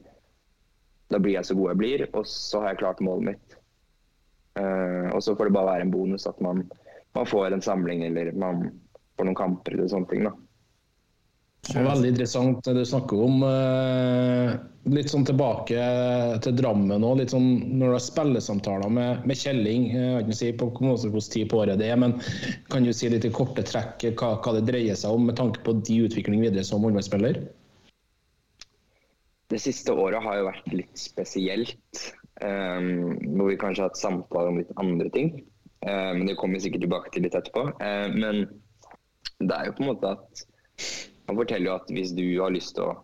da blir jeg så god jeg blir, og så har jeg klart målet mitt. Uh, Og så får det bare være en bonus at man, man får en samling eller man får noen kamper eller sånne ting. da. Veldig interessant det du snakker om. eh, Litt sånn tilbake til Drammen òg. Sånn når du har spillesamtaler med, med Kjelling. eh, Jeg vet ikke si på hvilken tid på året det er, men kan du si litt i korte trekk hva, hva det dreier seg om med tanke på de utvikling videre som håndballspiller? Det siste året har jo vært litt spesielt. Um, hvor vi kanskje har hatt samtaler om litt andre ting. Men det kommer vi sikkert tilbake til litt etterpå. Um, men det er jo på en måte at Han forteller jo at hvis du har lyst til å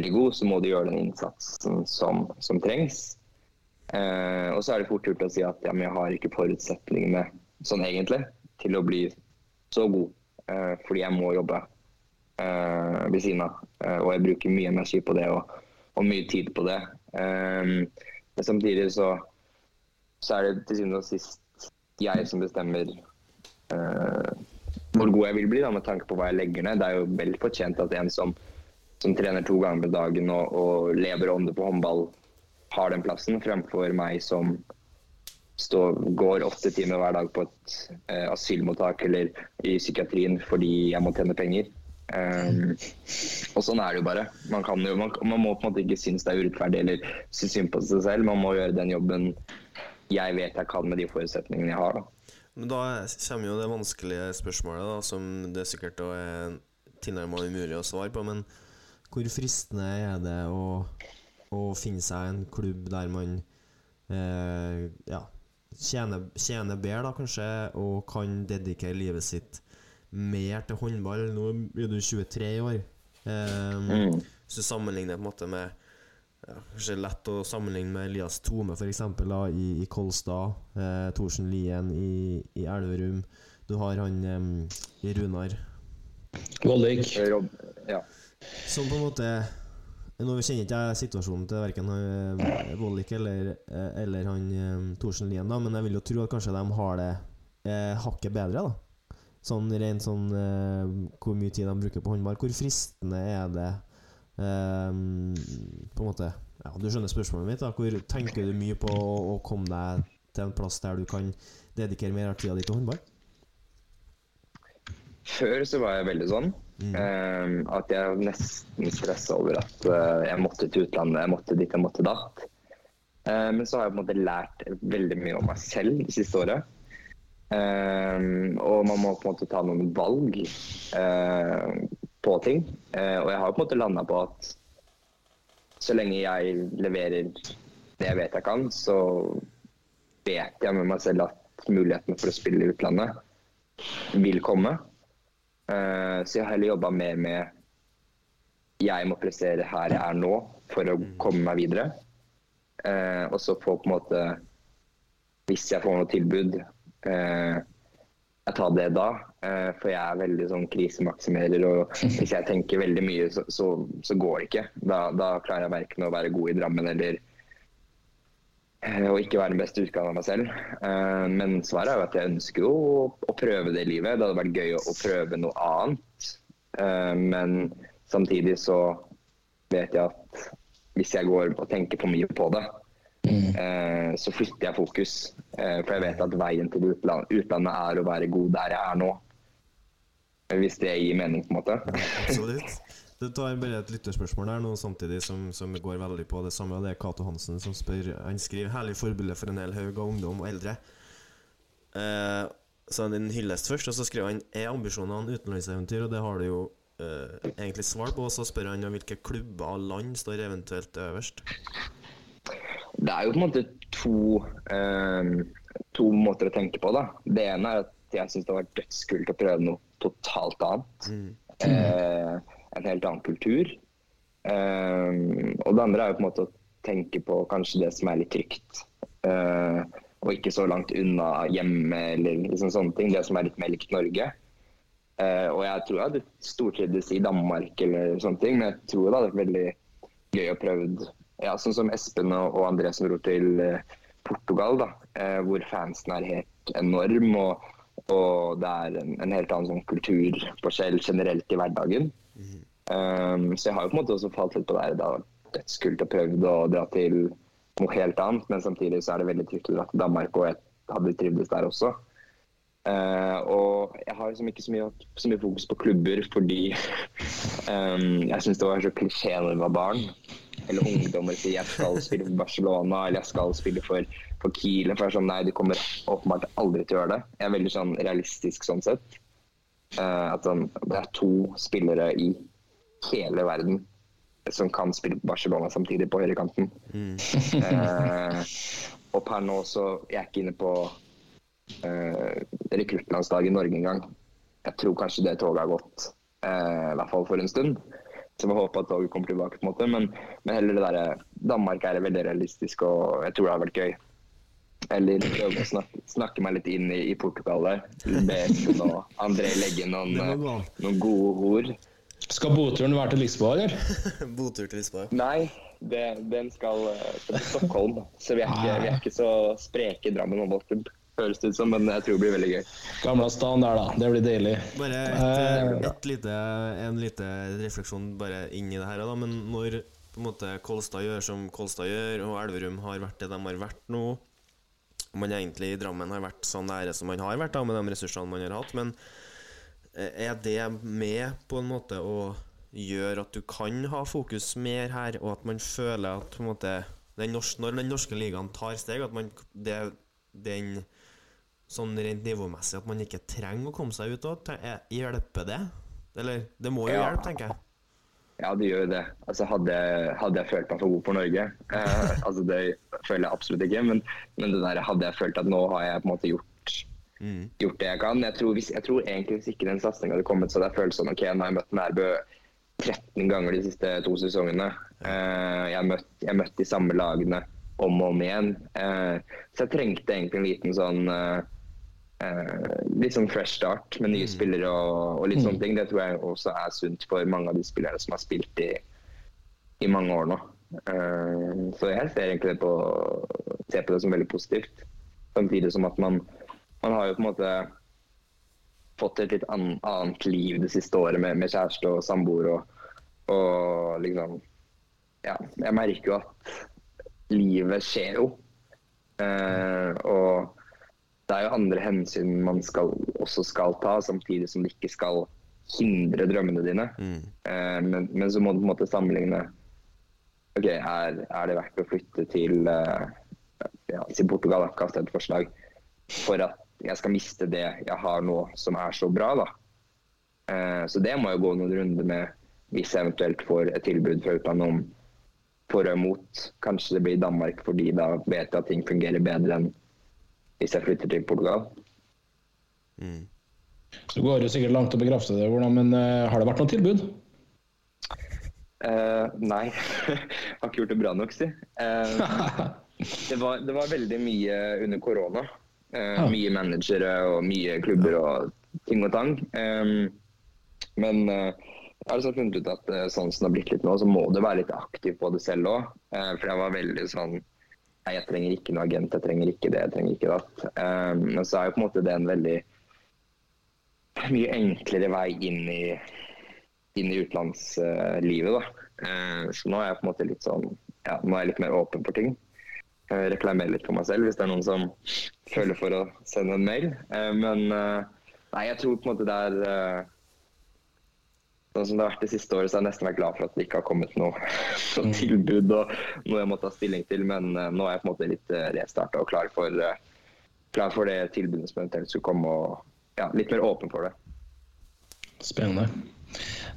bli god, så må du gjøre den innsatsen som, som trengs. Eh, og så er det fort gjort å si at ja, men jeg har ikke forutsetningene sånn egentlig til å bli så god. eh, fordi jeg må jobbe eh, ved siden av. Uh, og jeg bruker mye energi på det og, og mye tid på det. Um, men samtidig så, så er det til syvende og sist jeg som bestemmer uh, hvor god jeg vil bli, da, med tanke på hva jeg legger ned. Det er jo vel fortjent at en som, som trener to ganger på dagen og, og lever ånde på håndball, har den plassen, fremfor meg som stå, går åtte timer hver dag på et uh, asylmottak eller i psykiatrien fordi jeg må tjene penger. Um, og sånn er det jo bare. Man, jo, man, man må på en måte ikke synes det er urettferdig eller synes synd på seg selv. Man må gjøre den jobben jeg vet jeg kan med de forutsetningene jeg har. Da. Men da kommer jo det vanskelige spørsmålet, da, som det sikkert da er tilnærma umulig å svare på. Men Hvor fristende er det å, å finne seg en klubb der man eh, ja, tjener, tjener bedre, da kanskje, og kan dedikere livet sitt mer til håndball? Nå blir du 23 år. Eh, Mm. Hvis du sammenligner på en måte med ja, Kanskje lett å sammenligne med Elias Tome for eksempel, da, i, i Kolstad. Eh, Thorsen Lien i, i Elverum. Du har han eh, i Runar. Vollvik. Rob, ja. Som på en måte Nå kjenner ikke jeg situasjonen til verken uh, eller, eh, eller han Thorsen Lien, da, men jeg vil jo tro at kanskje de har det eh, hakket bedre, da. Sånn rent sånn eh, hvor mye tid de bruker på håndball. Hvor fristende er det eh, På en måte Ja, du skjønner spørsmålet mitt. da Hvor tenker du mye på å, å komme deg til en plass der du kan dedikere mer av tida di til håndball? Før så var jeg veldig sånn. eh, at jeg nesten stressa over at uh, jeg måtte til utlandet, jeg måtte dit, jeg måtte datt. Uh, men så har jeg på en måte lært veldig mye om meg selv det siste året. Um, og man må på en måte ta noen valg eh, på ting. Eh, og jeg har på en måte landa på at så lenge jeg leverer det jeg vet jeg kan, så vet jeg med meg selv at mulighetene for å spille i utlandet vil komme. Eh, så jeg har heller jobba mer med jeg må prestere her jeg er nå for å komme meg videre. Eh, og så få på en måte Hvis jeg får noe tilbud, eh, jeg tar det da. Eh, for jeg er veldig sånn krisemaksimerer, og hvis jeg tenker veldig mye, så, så, så går det ikke. Da, da klarer jeg verken å være god i Drammen eller eh, å ikke være den beste utgaven av meg selv. Eh, men svaret er jo at jeg ønsker jo å, prøve det livet. Det hadde vært gøy å, prøve noe annet. Men samtidig så vet jeg at hvis jeg går og tenker for mye på det, eh, så flytter jeg fokus. Eh, for jeg vet at veien til utland, utlandet er å være god der jeg er nå. Hvis det gir mening, på en måte. Absolutt. Du tar bare et lytterspørsmål der nå, samtidig som, som går veldig på det samme. Det er Cato Hansen som spør. Han skriver 'herlig forbilde for en hel haug av ungdom og eldre'. Eh, så han en hyllest først, og så skriver han 'er ambisjonene utenlandseventyr', og det har du jo eh, egentlig svar på. Og så spør han om hvilke klubber og land står eventuelt øverst. Det er jo på en måte to, eh, to måter å tenke på. da. Det ene er at jeg syns det har vært dødskult å prøve noe totalt annet. Eh, en helt annen kultur. Eh, og det andre er jo på en måte å tenke på kanskje det som er litt trygt. Eh, og ikke så langt unna hjemme eller liksom sånne ting. Det som er litt mer likt Norge. Eh, og jeg tror jeg hadde stortrivdes i Danmark eller sånne ting, men jeg tror det hadde vært veldig gøy å prøve ja, sånn som Espen og, og André som dro til eh, Portugal, da, eh, hvor fansen er helt enorm. Og, og det er en, en helt annen sånn kulturforskjell generelt i hverdagen. Um, så jeg har jo på en måte også falt litt på det. Det har vært dødskult å prøve å dra til noe helt annet, men samtidig så er det veldig dra til Danmark, og jeg hadde trivdes der også. Uh, og jeg har liksom ikke så mye, så mye fokus på klubber fordi um, jeg syns det var så klisjé når jeg var barn. Eller ungdommer sier jeg skal spille for Barcelona eller jeg skal spille for, for Kiel. For jeg er sånn, nei, de kommer åpenbart aldri til å gjøre det. Jeg er veldig sånn realistisk sånn sett. Uh, at sånn, det er to spillere i hele verden som kan spille Barcelona samtidig på høyrekanten. Eh, og per nå så jeg er ikke inne på uh, rekruttlandslaget i Norge engang. Jeg tror kanskje det toget har gått, uh, i hvert fall for en stund. Så vi håper at toget kommer tilbake, på en måte. Men, men heller det derre Danmark er veldig realistisk, og jeg tror det har vært gøy. Eller prøve å snakke, snakke meg litt inn i, i Portugal der. Be Espen og André legge inn noen, noen gode ord. Skal boturen være til Lisboa, eller? Botur til Lisboa. Nei, det, den skal eh, til Stockholm. Så vi er ikke, vi er ikke så spreke i Drammen håndballklubb, høres det ut som. Men jeg tror det blir veldig gøy. Gamla stan der, da. Det blir deilig. Bare et, Eh, et lite, en lite refleksjon bare inn i det her. Da. Men når på en måte Kolstad gjør som Kolstad gjør, og Elverum har vært det de har vært nå og man egentlig i Drammen har vært så nære som man har vært da, med de ressursene man har hatt. Men eh, er det med på en måte å gjøre at du kan ha fokus mer her, og at man føler at på en måte den norske, Når den norske ligaen tar steg, at man det, den sånn rent nivåmessig at man ikke trenger å komme seg ut òg, hjelper det? Eller det må jo Ja. hjelpe, tenker jeg. Ja, det gjør jo det. Altså, hadde, hadde jeg følt meg for god for Norge eh, altså Det føler jeg absolutt ikke. Men, men det der, hadde jeg følt at nå har jeg på en måte gjort, gjort det jeg kan. Jeg tror, hvis, jeg tror egentlig hvis ikke den satsinga hadde kommet, så hadde jeg følt sånn OK, nå har jeg møtt Nærbø 13 ganger de siste to sesongene. Eh, jeg har møtt, møtt de samme lagene om og om igjen. Eh, så jeg trengte egentlig en liten sånn eh, litt sånn fresh start med nye spillere og, og litt sånne ting. Det tror jeg også er sunt for mange av de spillerne som har spilt i i mange år nå. Eh, så jeg ser egentlig det på, ser på det som veldig positivt. Samtidig som at man, man har jo på en måte fått et litt an, annet liv det siste året med, med kjæreste og samboer og, og liksom Ja, jeg merker jo at livet skjer jo. Eh, og det er jo andre hensyn man skal, også skal ta, samtidig som det ikke skal hindre drømmene dine. Mm. Eh, men, men så må du på en måte sammenligne Ok, er, er det verdt å flytte til eh, ja, si Portugal, kast et forslag, for at jeg skal miste det jeg har nå som er så bra, da. Eh, så det må jeg gå noen runder med hvis jeg eventuelt får et tilbud fra utlandet om for og imot. Kanskje det blir Danmark, fordi da vet jeg at ting fungerer bedre enn hvis jeg flytter til Portugal. Mm. Du går jo sikkert langt å bekrefte det, men eh, har det vært noe tilbud? Uh, nei, har ikke gjort det bra nok, si. Uh, det, var, det var veldig mye under korona. Uh, ah. Mye managere og mye klubber og ting og tang. Um, men jeg har altså funnet ut at sånn som det har blitt litt nå, så må du være litt aktiv på det selv òg. for jeg var veldig sånn jeg trenger ikke noe agent, jeg trenger ikke det, jeg trenger ikke det. Um, men så er jo på en måte det en veldig mye enklere vei inn i inn i utenlandslivet. da. Uh, Så nå er jeg på en måte litt sånn, ja, nå er jeg litt mer åpen for ting. Jeg reklamerer litt for meg selv hvis det er noen som føler for å sende en mail. Uh, Men uh, nei, jeg tror på en måte det er eh, Sånn som det har vært det siste året, så har jeg nesten vært glad for at det ikke har kommet noe, noe tilbud og noe jeg må ta stilling til. Men uh, nå er jeg på en måte litt uh, restarta og klar for, uh, klar for det tilbudet som eventuelt skulle komme. og ja, litt mer åpen for det. Spennende.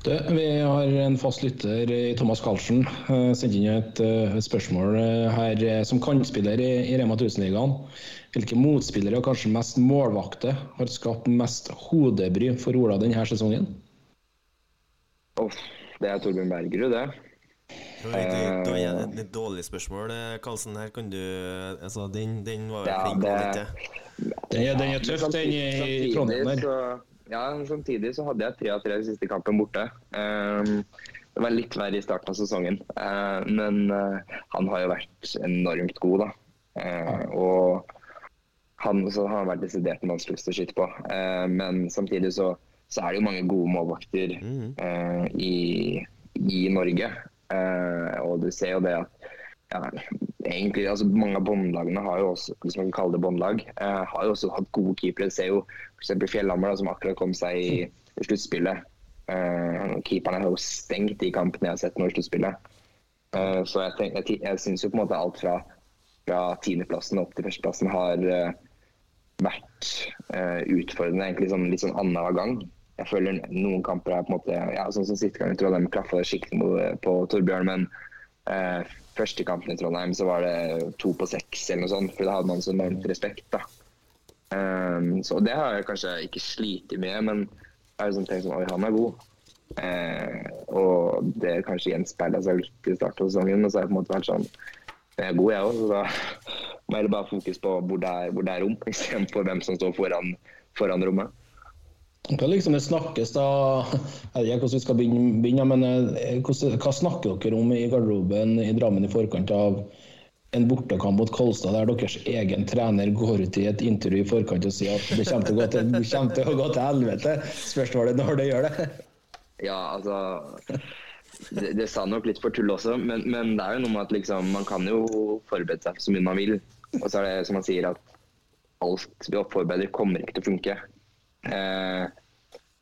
Du, vi har en fast lytter i Thomas Karlsen. Uh, Sendt inn et, eh, et spørsmål eh, her eh, som kantspiller i, i Rema 1000-ligaen. Hvilke motspillere og kanskje mest målvakter har skapt mest hodebry for Ola denne sesongen? Uff, det er Torbjørn Bergerud, det. Det var det var et litt dårlig spørsmål, eh, Karlsen. Her kan du Altså, den, den var jo Ja, flink det- Den den er tøff, den i, i Trondheim der. så, ja, samtidig så hadde jeg tre av tre siste kampen borte. Um, det var litt verre i starten av sesongen, uh, men uh, han har jo vært enormt god, da. Uh, og han, så han har vært desidert vanskeligst å skyte på. Eh, men samtidig så, så er det jo mange gode målvakter mm. uh, i, i Norge. Uh, og du ser jo det at ja, egentlig, altså Mange av båndlagene har jo også, hvis man kan kalle det båndlag, uh, har jo også hatt gode keepere. Du ser jo f.eks. Fjellhammer, da, som akkurat kom seg i, i sluttspillet. Keeperne har jo stengt de kampene jeg har sett nå i sluttspillet. Så jeg, tenk, jeg, jeg syns jo på en måte alt fra, fra tiendeplassen opp til førsteplassen har vært uh, utfordrende egentlig sånn, litt sånn annenhver gang. Jeg føler noen kamper er på en måte ja, sånn som siste gang i Trondheim klaffa det skikkelig mot- på Torbjørn, men eh, første kampen i Trondheim så var det to på seks eller noe sånt, for da hadde man så enormt respekt. da. Um, så det har jeg kanskje ikke slitt med, men jeg har sånn tenkt sånn Oi, han er god. Eh, og det kanskje gjenspeila seg litt i starten av sesongen, men så har jeg på en måte vært sånn Jeg er god, jeg òg, så da må jeg bare fokus på hvor det er, hvor det er rom, istedenfor hvem som står foran, foran rommet. Hva liksom det snakkes da Jeg vet ikke hvordan vi skal begynne, men eh, hva snakker dere om i garderoben i Drammen i forkant av en bortekamp mot Kolstad, der deres egen trener går ut i et intervju i forkant og sier at det kommer til å gå til, å gå til helvete? Spørsmålet når det gjør det. Ja, altså det, det sa nok litt for tull også, men, men det er jo noe med at liksom, man kan jo forberede seg så mye man vil. Og så er det som man sier at alt vi forbereder kommer ikke til å funke. Eh,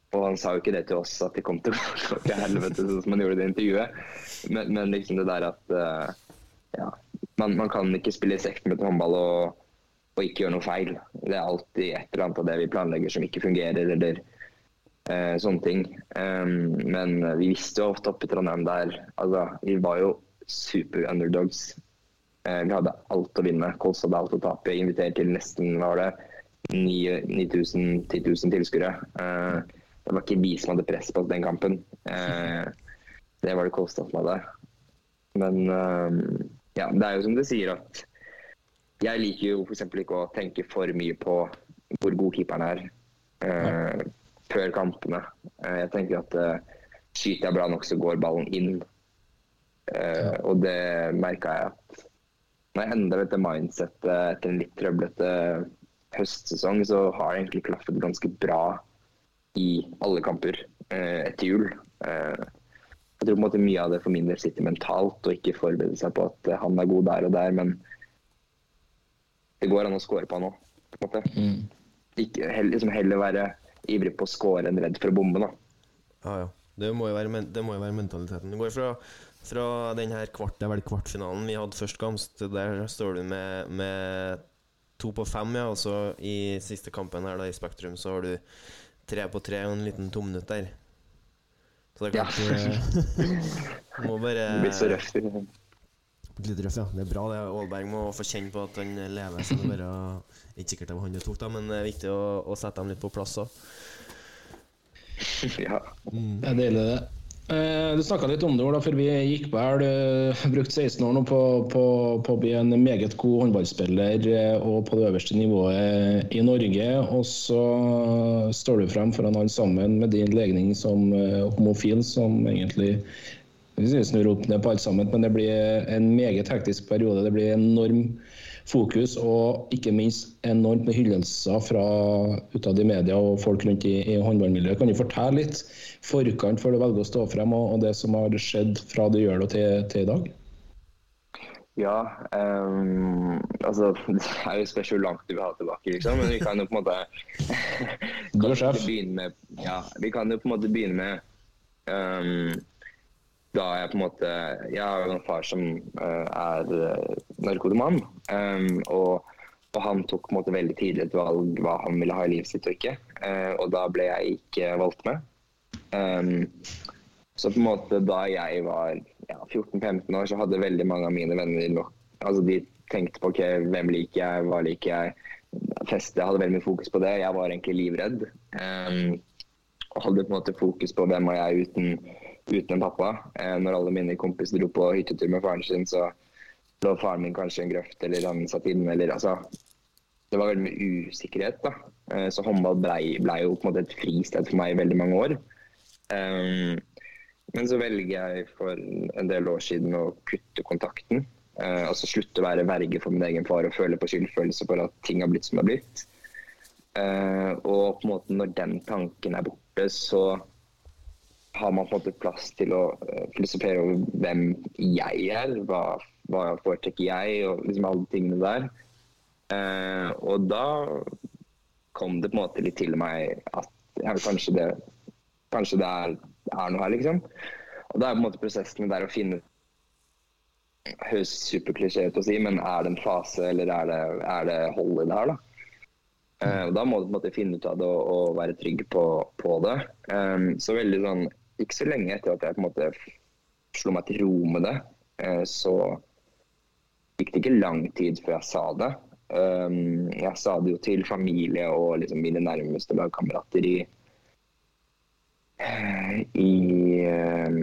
og han sa jo ikke det til oss at de kom til å gå til helvete, sånn som han gjorde i det intervjuet. Men, men liksom det der at eh, ja, man, man kan ikke spille seksmeter håndball og, og ikke gjøre noe feil. Det er alltid et eller annet av det vi planlegger som ikke fungerer, eller eh, sånne ting. Um, men vi visste jo ofte oppe i Trondheim der altså, Vi var jo super underdogs. Eh, vi hadde alt å vinne. Kolstad hadde alt å tape. Invitert til nesten var det, 9000-10 000 tilskuere. Eh, det var ikke vi som hadde press på den kampen. Eh, det var det Kolstad som hadde. Men eh, ja, det er jo som du sier at jeg liker jo f.eks. ikke å tenke for mye på hvor god keeperen er eh, før kampene. Jeg tenker at eh, skyter jeg bra nok, så går ballen inn. Eh, Og det merka jeg at når jeg endra dette mindsettet etter en litt trøblete høstsesong, så har det egentlig klaffet ganske bra i alle kamper eh, etter jul. Eh, jeg tror på en måte mye av det for min del sitter mentalt, og ikke forberede seg på at eh, han er god der og der, men det går an å score på han òg, på en måte. Ikke, heller, liksom heller være ivrig på å score enn redd for å bombe, da. Ja, ja. Det må jo være, det må jo være mentaliteten. Du går fra, fra den her kvart, det er vel kvartfinalen vi hadde først til der står du med, med to på fem, ja. Og så i siste kampen her da i Spektrum så har du tre på tre og en liten tomminutt der. Så det er klart Du må bare Det blir så. Litt røff, ja. Det er bra, det. Aalberg må få kjenne på at han lever. Så det er bare Ikke sikkert det var han du tok, da, men det er viktig å, å sette dem litt på plass òg. Ja. Jeg deler det. Eh, du snakka litt om det Ola, før vi gikk har brukt 16 år nå på, på, på å bli en meget god håndballspiller eh, og på det øverste nivået i Norge. Og så står du frem foran han sammen med din legning som eh, homofil, som egentlig vi snur opp ned på alt sammen, men det blir en meget hektisk periode. Det blir enorm fokus og ikke minst enormt med hyllelser fra utad i media og folk rundt i, i håndballmiljøet. Kan du fortelle litt forkant før du velger å stå frem, og, og det som har skjedd fra du gjør det til, til i dag? Ja, um, altså Det er jo spørs hvor langt du vil ha tilbake, liksom. Men vi kan jo på en måte sjef. begynne med, ja, Vi kan jo på en måte begynne med ehm, da jeg på en måte Jeg har jo en far som uh, er uh, narkoman. Um, og, og han tok på en måte veldig tidlig et valg hva han ville ha i livet sitt og ikke. Uh, og da ble jeg ikke valgt med. Um, så på en måte da jeg var ja, 14-15 år, så hadde veldig mange av mine venner nok Altså de tenkte på ok, hvem liker jeg, hva liker jeg. Feste, jeg hadde veldig mye fokus på det. Jeg var egentlig livredd. Um, og hadde på en måte fokus på hvem var jeg uten, uten en pappa. Eh, når alle mine kompiser dro på hyttetur med faren sin, så lå faren min kanskje i en grøft, eller han satt inne, eller altså Det var veldig mye usikkerhet, da. Eh, så håndball blei ble jo på en måte et fristed for meg i veldig mange år. Um, men så velger jeg for en del år siden å kutte kontakten. Eh, altså slutte å være verge for min egen far og føle på skyldfølelse for at ting har blitt som det har blitt. Eh, og på en måte når den tanken er borte, så har man på en måte plass til å eh, filosofere over hvem jeg er, hva, hva foretrekker jeg, og liksom alle tingene der. Uh, og da kom det på en måte litt til meg at ja, kanskje det, kanskje det er, er noe her, liksom. Og da er på en måte prosessen der å finne Høres superklisjé ut å si, men er det en fase, eller er det, er det hold i det her, da? Uh, og da må du på en måte finne ut av det og, og være trygg på, på det. Um, så veldig sånn Ikke så lenge etter at jeg på en måte slo meg til ro med det, eh, så gikk det ikke lang tid før jeg sa det. Um, jeg sa det jo til familie og liksom mine nærmeste lagkamerater i i eh,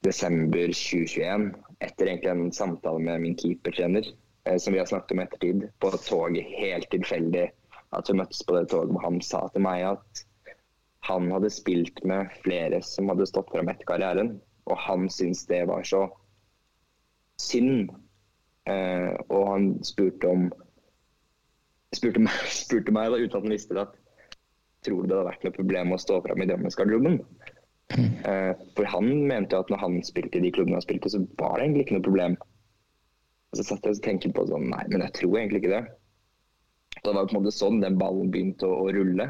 desember 2021, etter egentlig en samtale med min keepertrener, eh, som vi har snakket om i ettertid, på et tog helt tilfeldig. At vi møttes på det toget hvor han sa til meg at han hadde spilt med flere som hadde stått fram etter karrieren, og han syntes det var så synd. Eh, og han spurte om spurte meg, spurte meg da, uten at han visste det, at tror du det hadde vært noe problem å stå fram i Drammensgarderoben? Eh, for han mente jo at når han spilte i de klubbene han spilte, så var det egentlig ikke noe problem. Og så satt jeg og tenkte på sånn, nei, men jeg tror egentlig ikke det. Så det var på en måte sånn den ballen begynte å, å rulle.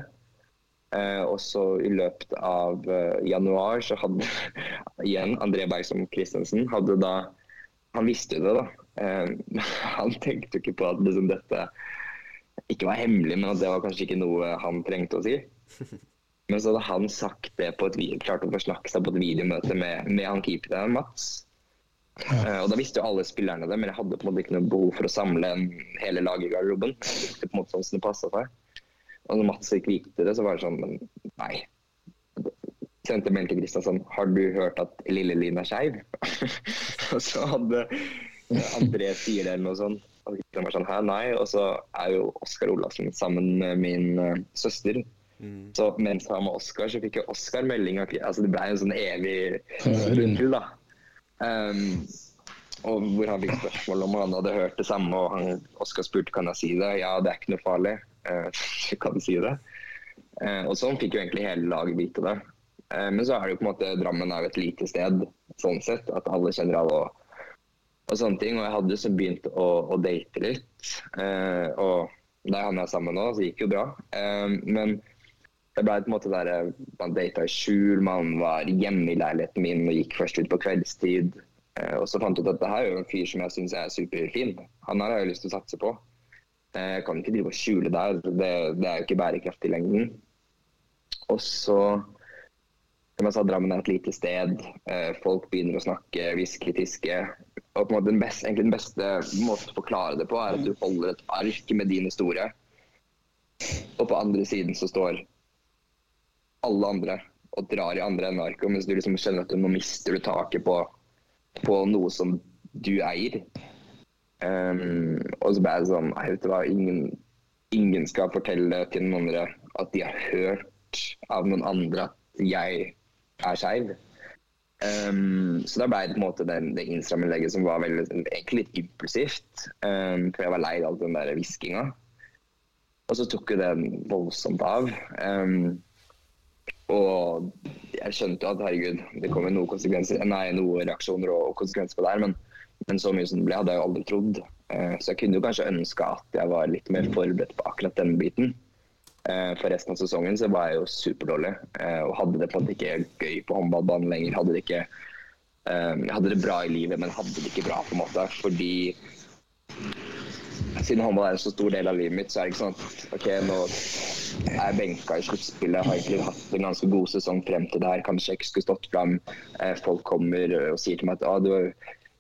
Eh, og så i løpet av eh, januar så hadde igjen André Bergsom Christensen hadde da Han visste jo det, da. Eh, han tenkte jo ikke på at liksom, dette ikke var hemmelig, men at det var kanskje ikke noe han trengte å si. Men så hadde han sagt det på et klart å forsnakke seg på et videomøte med, med han keeperen Mats. Eh, og da visste jo alle spillerne det, men jeg hadde på en måte ikke noe behov for å samle en hele laget i garderoben. På en måte sånn som det passet seg. Og når Mats ikke likte det, så var det sånn Men nei. Sendte melding til Kristiansand sånn Har du hørt at Lille-Linn er skeiv? og så hadde André sier det eller noe sånt. Og Kristian var sånn Hæ, nei. Og så er jo Oskar Olafsen sammen med min uh, søster. Så mens han var med Oskar, så fikk jo Oskar melding av Altså det ble en sånn evig rundtur, da. Um, og hvor han fikk spørsmål om han hadde hørt det samme, og Oskar spurte kan jeg si det. Ja, det er ikke noe farlig. Eh, du kan si det. Eh, og sånn fikk jo egentlig hele laget vite det. Eh, men så er det jo på en måte Drammen er jo et lite sted sånn sett, at alle kjenner alle. og, og sånne ting, og Jeg hadde så begynt å, å date litt. Og der han er sammen nå, så det gikk jo bra. Men det ble på en måte der man data i skjul, man var hjemme i leiligheten min og gikk først ut på kveldstid. Og så fant jeg ut at det her er jo en fyr som jeg syns er superfin. Han her har jeg lyst til å satse på. Eh, Jeg kan ikke drive og skjule der, det, det er jo ikke bærekraftig i lengden. Og så som jeg sa, Drammen er et lite sted. Eh, Folk begynner å snakke, hviske, tiske. Og på en måte den beste, egentlig den beste måten å forklare det på, er at du holder et ark med din historie. Og på andre siden så står alle andre og drar i andre enden av arket. Mens du liksom skjønner at du, nå mister du taket på, på noe som du eier. Um, og så ble jeg sånn Nei, vet du hva, ingen, ingen skal fortelle til noen andre at de har hørt av noen andre at jeg er skeiv. Um, så da ble det på en måte det, det Instagram-innlegget som var veldig, egentlig litt impulsivt. Um, for jeg var lei av all den der hviskinga. Og så tok jo den voldsomt av. Og jeg skjønte jo at herregud, det kommer noen konsekvenser, nei, noen reaksjoner og konsekvenser på det her, men, men så mye som det ble, hadde jeg jo aldri trodd. Eh, Så jeg kunne jo kanskje ønske at jeg var litt mer forberedt på akkurat den biten. Eh, For resten av sesongen så var jeg jo superdårlig eh, og hadde det på en måte ikke gøy på håndballbanen lenger. Hadde det ikke Jeg hadde det bra i livet, men hadde det ikke bra på en måte. Fordi siden håndball er en så stor del av livet mitt, så er det ikke sånn at OK, nå er jeg benka i sluttspillet. Har egentlig hatt en ganske god sesong frem til det her. Kanskje jeg ikke skulle stått fram. Folk kommer og sier til meg at ah, du, er-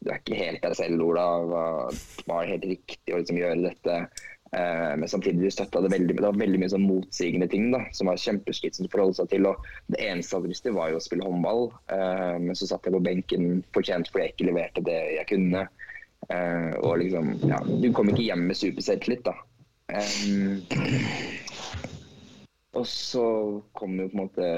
du er ikke helt deg selv, Ola. Hva- Var helt riktig å liksom gjøre dette? Eh, Men samtidig støtta det veldig Det var veldig mye sånn motsigende ting da, som var kjempeslitsomt å forholde seg til. og Det eneste jeg hadde lyst til, var jo å spille håndball. Eh, Men så satt jeg på benken fortjent fordi jeg ikke leverte det jeg kunne. Eh, og liksom, ja, Du kom ikke hjem med superselvtillit, da. Em, og så kom jo på en måte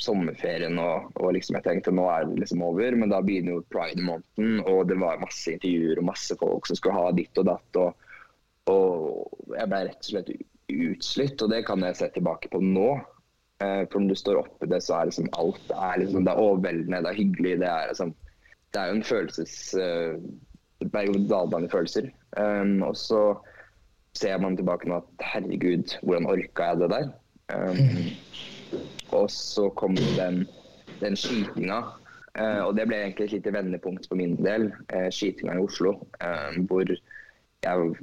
sommerferien, og, og liksom jeg tenkte nå er det liksom over. Men da begynner jo pride-måneden, og det var masse intervjuer og masse folk som skulle ha ditt og datt. Og, og jeg ble rett og slett utslitt, og det kan jeg se tilbake på nå. Eh, For når du står oppi det, så er liksom alt det er, liksom, det er overveldende, det er hyggelig. Det er, liksom, det er jo en følelses... Uh, berg-og-dal-bane følelser. Um, og så ser man tilbake nå at herregud, hvordan orka jeg det der? Um, og så kom den, den skytinga. Uh, og det ble egentlig et lite vendepunkt for min del. Uh, skytinga i Oslo. eh, hvor jeg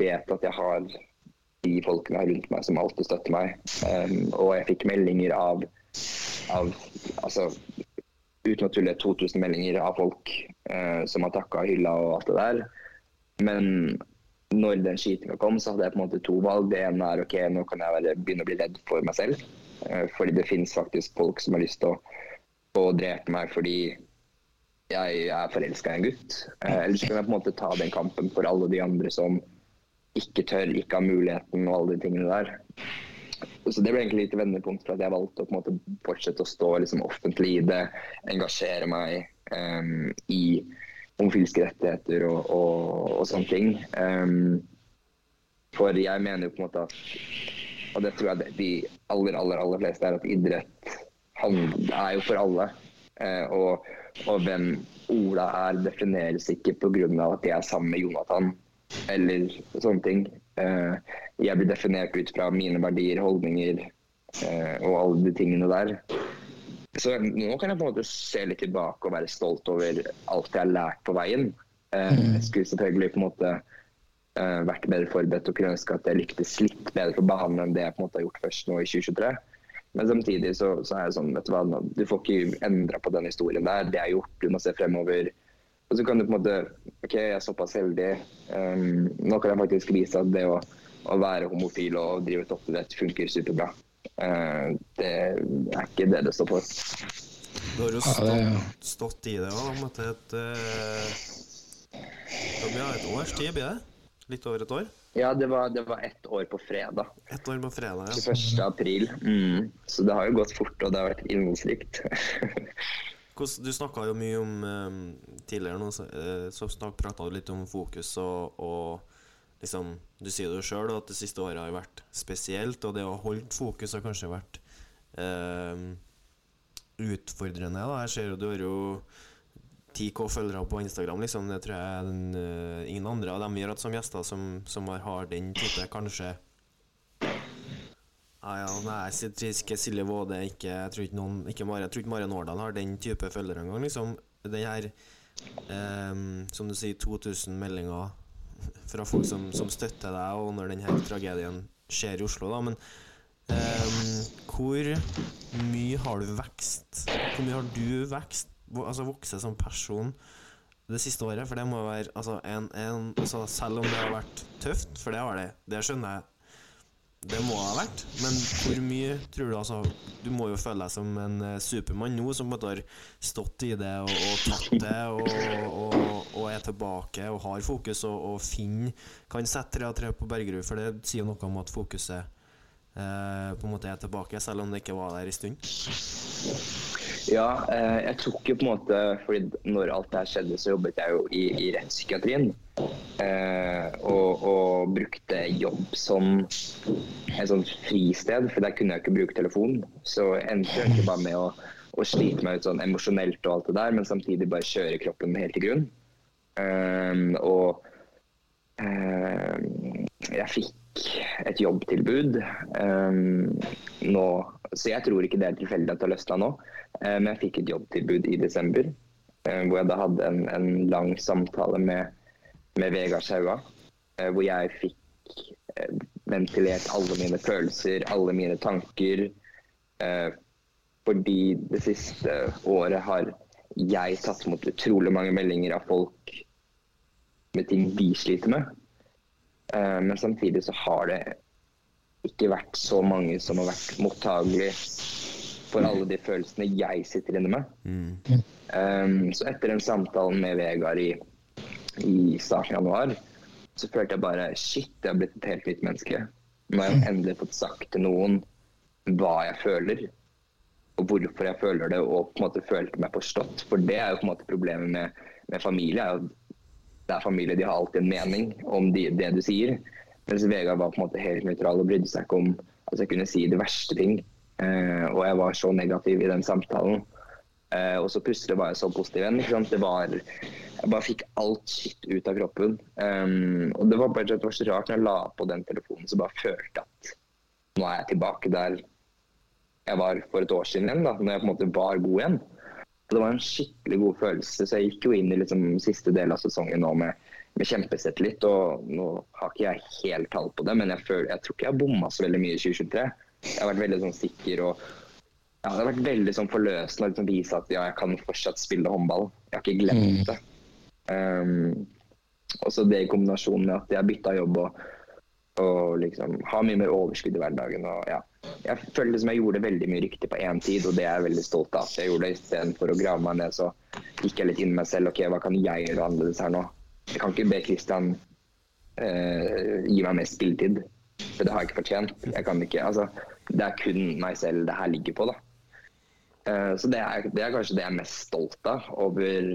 vet at jeg har de folkene rundt meg som alltid støtter meg. Um, og jeg fikk meldinger av, av altså, uten å tulle 2000 meldinger av folk eh, som har takka hylla og alt det der. Men når den skytinga kom, så hadde jeg på en måte to valg. Det ene er ok, nå kan jeg være, begynne å bli redd for meg selv. Eh, fordi det finnes faktisk folk som har lyst til å, drepe meg fordi jeg er forelska i en gutt. Eh, eller så kan jeg på en måte ta den kampen for alle de andre som ikke tør, ikke har muligheten og alle de tingene der. Så Det ble egentlig litt vendepunkt for at jeg valgte å på en måte fortsette å stå liksom, offentlig i det, engasjere meg um, i homofilske rettigheter og, og, og sånne ting. Um, for jeg mener jo på en måte at Og det tror jeg de aller, aller, aller fleste er at idrett handler, er jo for alle. Uh, og, og hvem Ola er, defineres ikke pga. at jeg er sammen med Jonathan eller sånne ting. Uh, jeg blir definert ut fra mine verdier, holdninger uh, og alle de tingene der. Så nå kan jeg på en måte se litt tilbake og være stolt over alt jeg har lært på veien. Eh, jeg skulle selvfølgelig på en måte eh, vært bedre forberedt og kunne ønske at jeg lyktes litt bedre på banen enn det jeg på en måte har gjort først nå i 2023. Men samtidig så, så er det sånn, vet du hva, du får ikke endra på den historien der. Det er gjort, du må se fremover. Og så kan du på en måte OK, jeg er såpass heldig. Um, nå kan jeg faktisk vise at det å, å være homofil og drive toppidrett funker superbra. Uh, det er ikke det det står for. Du har jo Ja, stått, stått i det òg, etter et uh, ja, et års tid, blir det? Litt over et år? Ja, det var, det var ett år på fredag. Ett år på fredag, ja. 21. april. Mm. Så det har jo gått fort, og det har vært innholdsrikt. Du snakka jo mye om eh, Tidligere nå så, eh, så prata du litt om fokus og, og liksom Du sier det jo sjøl at det siste året har vært spesielt, og det å holde fokus har kanskje vært eh, utfordrende. da Jeg ser jo du har jo 10K følgere på Instagram, liksom. Det tror jeg den, uh, ingen andre av dem har hatt som gjester, som, som har, den type, kanskje Nei, ja, nei, ikke Silje Våde ikke, Jeg tror ikke noen Ikke Mari, jeg tror ikke Mare Nårdal har den type følgere engang. Liksom. Den her ehm, Som du sier, 2000 meldinger fra folk som, som støtter deg, og når denne tragedien skjer i Oslo, da. Men um, hvor mye har du vekst? Hvor mye har du vekst? Altså vokst som person det siste året? For det må være altså, en, en, altså, Selv om det har vært tøft, for det har det, det skjønner jeg det må ha vært, men hvor mye tror du altså Du må jo føle deg som en eh, supermann nå, som på har stått i det og, og tatt det, og, og, og er tilbake og har fokus og, og finner Kan sette tre av tre på Bergerud, for det sier noe om at fokuset eh, på en måte er tilbake, selv om det ikke var der en stund. Ja, eh, jeg tok jo på en måte fordi når alt det her skjedde, så jobbet jeg jo i, i rettspsykiatrien. Eh, og, og brukte jobb som et sånt fristed, for der kunne jeg ikke bruke telefon. Så endte jeg egentlig bare med å, å slite meg ut sånn emosjonelt og alt det der, men samtidig bare kjøre kroppen helt til grunn. Eh, og jeg fikk et jobbtilbud eh, nå, så jeg tror ikke det er tilfeldig at det har løsna nå. Eh, Men jeg fikk et jobbtilbud i desember, eh, hvor jeg da hadde en, en lang samtale med, med Vegard Saua. eh, Hvor jeg fikk ventilert alle mine følelser, alle mine tanker. Fordi det siste året har jeg tatt imot utrolig mange meldinger av folk med ting de sliter med. Eh, Men samtidig så har det ikke vært så mange som har vært mottagelig for alle de følelsene jeg sitter inne med. Um, så etter den samtalen med Vegard i, i starten av januar, så følte jeg bare shit, jeg har blitt et helt nytt menneske. Nå har jeg endelig fått sagt til noen hva jeg føler, og hvorfor jeg føler det, og på en måte følte meg forstått. For det er jo på en måte problemet med, med familie. er jo det er familie, de har alltid en mening om de, det du sier. Mens Vegard var på en måte helt nøytral og brydde seg ikke om at jeg kunne si de verste ting. Eh, og jeg var så negativ i den samtalen. Eh, og så plutselig var jeg så positiv igjen. Det var, jeg bare fikk alt skitt ut av kroppen. Um, og det var bare det var så rart når jeg la på den telefonen, så bare følte at nå er jeg tilbake der jeg var for et år siden igjen, da, når jeg på en måte var god igjen. Det var en skikkelig god følelse, så jeg gikk jo inn i liksom siste del av sesongen nå med, med kjempeselvtillit. Og nå har ikke jeg helt tall på det, men jeg, føler, jeg tror ikke jeg har bomma så veldig mye i 2023. Jeg har vært veldig sånn sikker og ja, det har vært veldig sånn forløsende å liksom vise at ja, jeg kan fortsatt spille håndball. Jeg har ikke glemt det. Um, og så det i kombinasjon med at jeg bytta jobb og, og liksom ha mye mer overskudd i hverdagen. Og, ja. Jeg føler liksom jeg gjorde veldig mye riktig på én tid, og det er jeg veldig stolt av. Jeg gjorde det Istedenfor å grave meg ned, så gikk jeg litt inn i meg selv. Ok, hva kan jeg gjøre annerledes her nå? Jeg kan ikke be Kristian eh, gi meg mer spilletid, for det har jeg ikke fortjent. Jeg kan ikke, altså, det er kun meg selv det her ligger på, da. Eh, Så det er, det er kanskje det jeg er mest stolt av over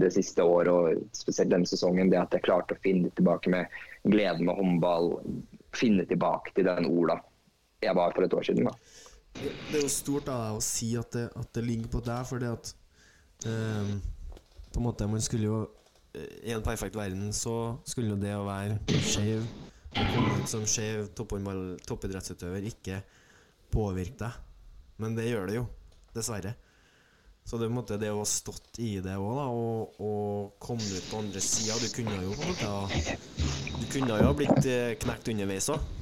det siste året, og spesielt denne sesongen. Det at jeg klarte å finne tilbake med gleden med håndball. Finne tilbake til den Ola jeg var for et år siden. da. Det er jo stort deg å si at det, at det ligger på deg, for det at eh, På en måte, man skulle jo eh, I en perfekt verden så skulle det å være skeiv å komme ut som skeiv toppidrettsutøver ikke påvirke deg. Men det gjør det jo, dessverre. Så det, måte, det å ha stått i det òg, da, og, og komme ut på andre sida Du kunne jo på en måte ha kunne jo ha blitt eh, knekt underveis òg.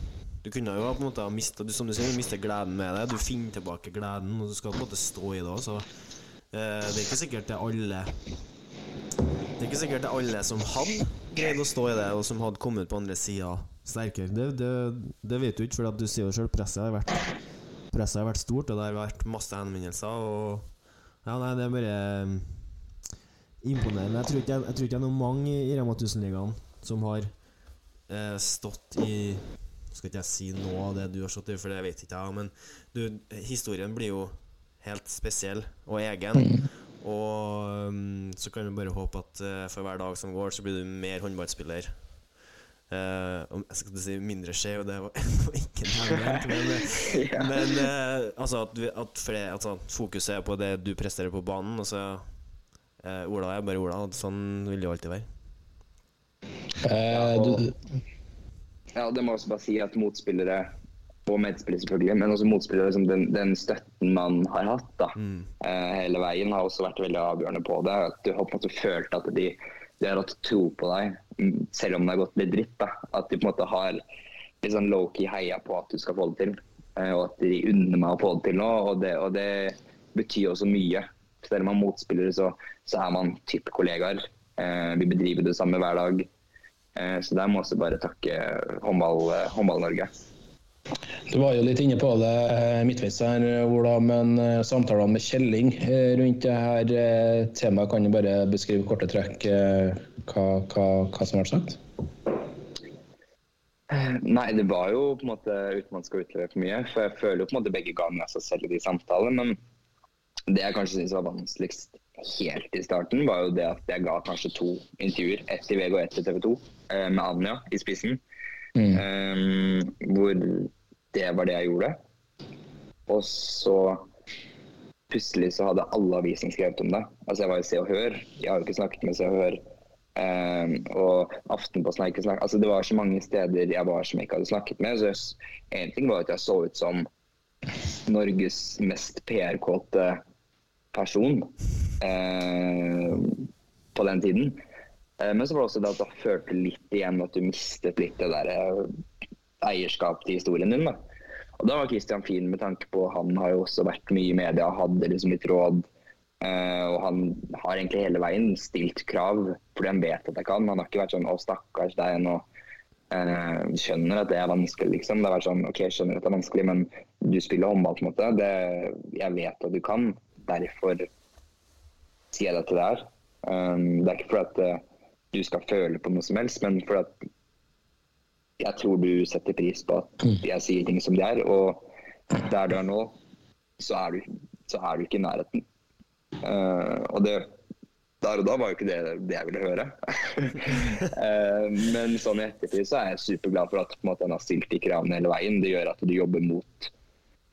Du kunne jo ha på en måte du, som du sier, du gleden med det. Du finner tilbake gleden, og du skal på en måte stå i det òg. Så eh, det er ikke sikkert det er alle Det er ikke sikkert det er alle som hadde greid å stå i det, og som hadde kommet på andre sida sterkere. Det, det, det vet du ikke, for du sier jo sjøl presset har vært Presset har vært stort, og det har vært masse henvendelser. Og ja, nei, det er bare mm, imponerende. Jeg tror ikke jeg tror ikke det er noen mange i Rema 1000-ligaen som har eh, stått i Skal ikke jeg si noe av det du har stått i, for det vet ikke jeg, men du, historien blir jo helt spesiell og egen. Og um, så kan vi bare håpe at eh, for hver dag som går, så blir du mer håndballspiller. Uh, jeg skal si mindre skjev, det var ikke nærmere, men, Ja. men uh, altså at, at flere, altså, fokuset er på det du presterer på banen. Og så eh, Ola er bare Ola, sånn vil det jo alltid være. Eh, du, Ja, det må jeg også bare si at motspillere og medspillere selvfølgelig, men også motspillere, liksom den, den støtten man har hatt da, eh, hele veien, har også vært veldig avgjørende på det. At du har på en måte følt at de, de har hatt tro på deg, mm, selv om det har gått litt dritt. da. At de på en måte har litt sånn low-key heia på at du skal få det til. eh, og at de unner meg å få det til nå. Og det, og det betyr også mye. Selv om man er motspillere, så, så er man type kollegaer. Eh, vi bedriver det samme hver dag. Eh, så der må jeg også bare takke håndball- eh, Håndball-Norge. du var jo litt inne på det midtveis her, Ola, men samtalene med Kjelling rundt det her temaet, kan du bare beskrive korte trekk hva, hva, hva som har sagt? Nei, det var jo på en måte uten man skal utlevere for mye. For jeg føler jo på en måte begge ga med seg selv i de samtalene. Men det jeg kanskje syns var vanskeligst helt i starten, var jo det at jeg ga kanskje to intervjuer. Ett til VG og ett til TV 2, eh, med Anja i spissen. Eh, hvor det var det jeg gjorde. Og så plutselig så hadde alle avisen skrevet om det. Altså jeg var i Se og Hør. Jeg har jo ikke snakket med Se og Hør. Um, og Aftenposten har ikke snakket altså Det var så mange steder jeg var som jeg ikke hadde snakket med. Så jeg, en ting var at jeg så ut som Norges mest PR-kåte person eh, på den tiden. Eh, men så var det også det at jeg følte litt igjen at du mistet litt det der eh, eierskap til historien din. Da. Og da var Christian fin med tanke på Han har jo også vært mye i media, hadde liksom litt råd. Uh, og han har egentlig hele veien stilt krav fordi han vet at jeg kan. Han har ikke vært sånn 'Å, stakkars deg', nå uh, skjønner at det er vanskelig, liksom. Det har vært sånn OK, skjønner at det er vanskelig, men du spiller håndball, på en måte. Det, jeg vet at du kan. Derfor sier jeg dette til deg her. Um, det er ikke fordi at uh, du skal føle på noe som helst, men fordi at jeg tror du setter pris på at jeg sier ting som de er. Og der du er nå, så er du, så er du ikke i nærheten. Uh, og det der og da var jo ikke det, det jeg ville høre. uh, men sånn i ettertid så er jeg superglad for at på en måte, en har stilt de kravene hele veien. Det gjør at du jobber mot,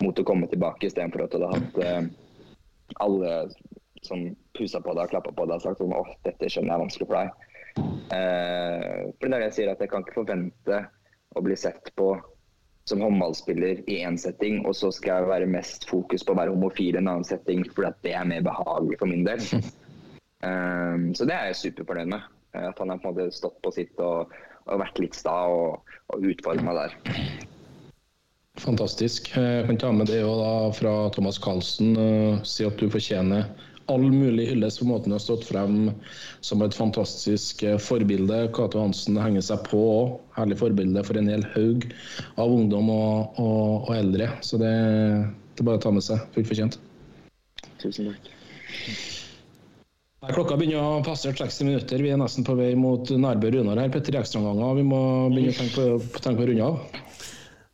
mot å komme tilbake, istedenfor at du hadde hatt eh, alle som pusa på deg og klappa på deg og sagt sånn, åh, dette skjønner jeg er vanskelig for deg. Eh, for det er det jeg sier, at jeg kan ikke forvente å bli sett på som håndballspiller i én setting, og så skal jeg være mest fokus på å være homofil i en annen setting, fordi at det er mer behagelig for min del. Um, så det er jeg superfornøyd med. eh, At han har på en måte stått på sitt og, og vært litt sta og, og meg der. Fantastisk. Jeg kan ta med det da fra Thomas Carlsen. eh, Si at du fortjener all mulig hyllest for måten du har stått frem som et fantastisk eh, forbilde. Cato Hansen henger seg på òg. Herlig forbilde for en hel haug av ungdom og, og, og eldre. Så det, det er bare å ta med seg. Fullt fortjent. Tusen takk. Klokka begynner å passe 60 minutter. Vi er nesten på vei mot Nærbø Runar her. Petter Ekstranganger. Vi må begynne å tenke på, tenke på å runde av.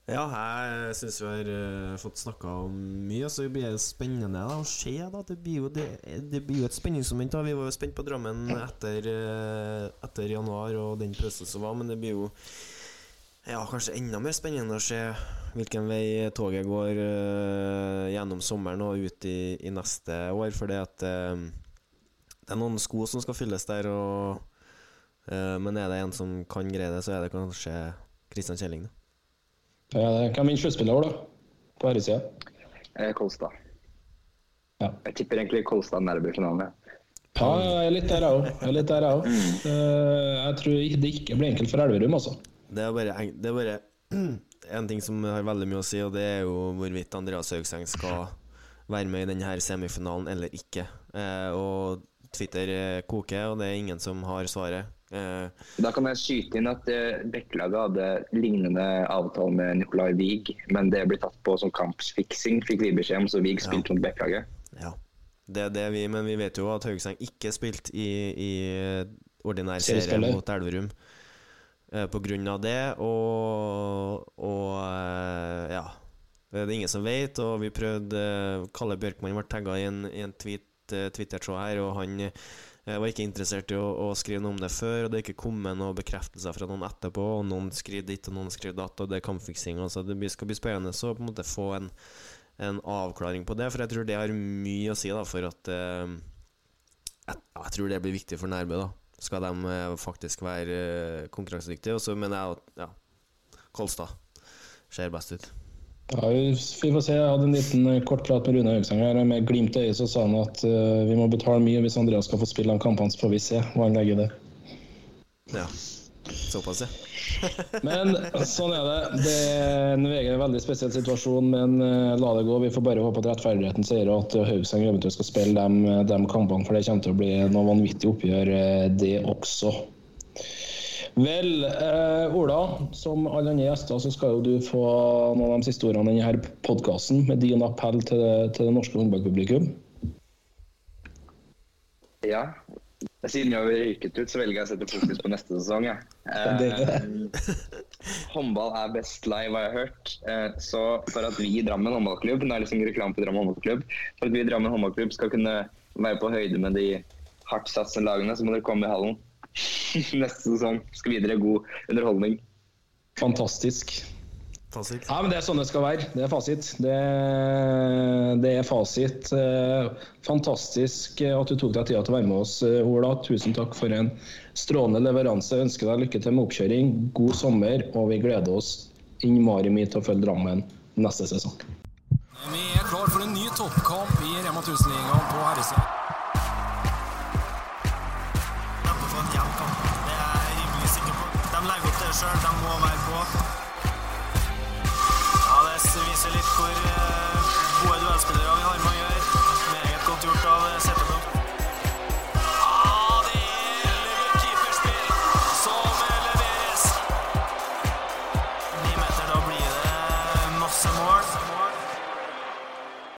Ja, jeg syns vi har uh, fått snakka om mye, så det blir det spennende da, å se. da Det blir jo, det, det blir jo et spenningsmoment. da Vi var jo spent på Drammen etter, uh, etter januar og den pausen som var, men det blir jo ja, kanskje enda mer spennende å se hvilken vei toget går uh, gjennom sommeren og ut i, i neste år. For det at det er noen sko som skal fylles der, og, men er det en som kan greie det, så er det kanskje Kristian Kjelling. da. Ja, vinner sluttspillet da. På herresida. Eh, Kolstad. Ja. Jeg tipper egentlig Kolstad nærmer finalen. ja. Ja, jeg er litt der, jeg òg. Jeg er litt der, jeg tror det ikke blir enkelt for Elverum, altså. Det er bare, en- det er bare en ting som har veldig mye å si, og det er jo hvorvidt Andreas Haugseng skal være med i denne semifinalen eller ikke. Eh, og Twitter eh, koker, og det er ingen som har svaret. Eh, Da kan jeg skyte inn at eh, Bekkelaget hadde lignende avtale med Nicolai Wiig, men det ble tatt på som kampfiksing, fikk vi beskjed om, så Wiig spilte mot Bekkelaget. ja. Det er det vi, men vi vet jo at Haugseng ikke spilte i, i ordinær serie mot Elverum eh, på grunn av det, og, og ja. Det er det ingen som vet, og vi prøvde Kalle Bjørkmann ble tagga i en, i en tweet Twitter-tråd her, og han uh, var ikke interessert i å, å, skrive noe om det før. Og det er ikke kommet noen bekreftelser fra noen etterpå, og noen skriver ditt og noen skriver datt, og det er kampfiksing. Altså, det skal bli spennende å på en måte få en, en, avklaring på det, for jeg tror det har mye å si da, for at eh, jeg, jeg, tror det blir viktig for Nærbø. da Skal de faktisk være konkurransedyktige. Og så mener jeg at ja, Kolstad ser best ut. Ja, vi får se. Jeg hadde en liten eh, kort prat med Rune Høgsang her. Med glimt i øyet så sa han at uh, vi må betale mye hvis Andreas skal få spille de kampene. Så får vi se hva han legger i det. Ja. Såpass, ja. men sånn er det. Det er en VG veldig spesiell situasjon, men uh, la det gå. Vi får bare håpe at rettferdigheten sier at Haugseng eventuelt skal spille de, de kampene, for det kommer til å bli noe vanvittig oppgjør, det også. Vel, eh, Ola, som alle andre gjester så skal jo du få noen av de siste ordene i denne podkasten med din appell til det, til det norske håndballpublikum. Ja. Siden jeg har røyket ut, så velger jeg å sette fokus på neste sesong. Ja. Eh, håndball er best live, har jeg hørt. Eh, så for at vi i Drammen håndballklubb det er liksom reklame på Drammen håndballklubb, for at vi i Drammen håndballklubb skal kunne være på høyde med de hardtsatsende lagene, så må dere komme i hallen. neste sesong. Skal videre. God underholdning. Fantastisk. Fasit. Ja, men Det er sånn det skal være. Det er fasit. Det, det er fasit. Eh, fantastisk at du tok deg tida til å være med oss, eh, Ola. Tusen takk for en strålende leveranse. Ønsker deg lykke til med oppkjøring. God sommer, og vi gleder oss innmari mye til å følge Drammen neste sesong. Vi er klar for en ny toppkamp i Rema 1000-ligaen på herresida. Sjøl. Han må være på. Ja, det viser litt hvor duellspillere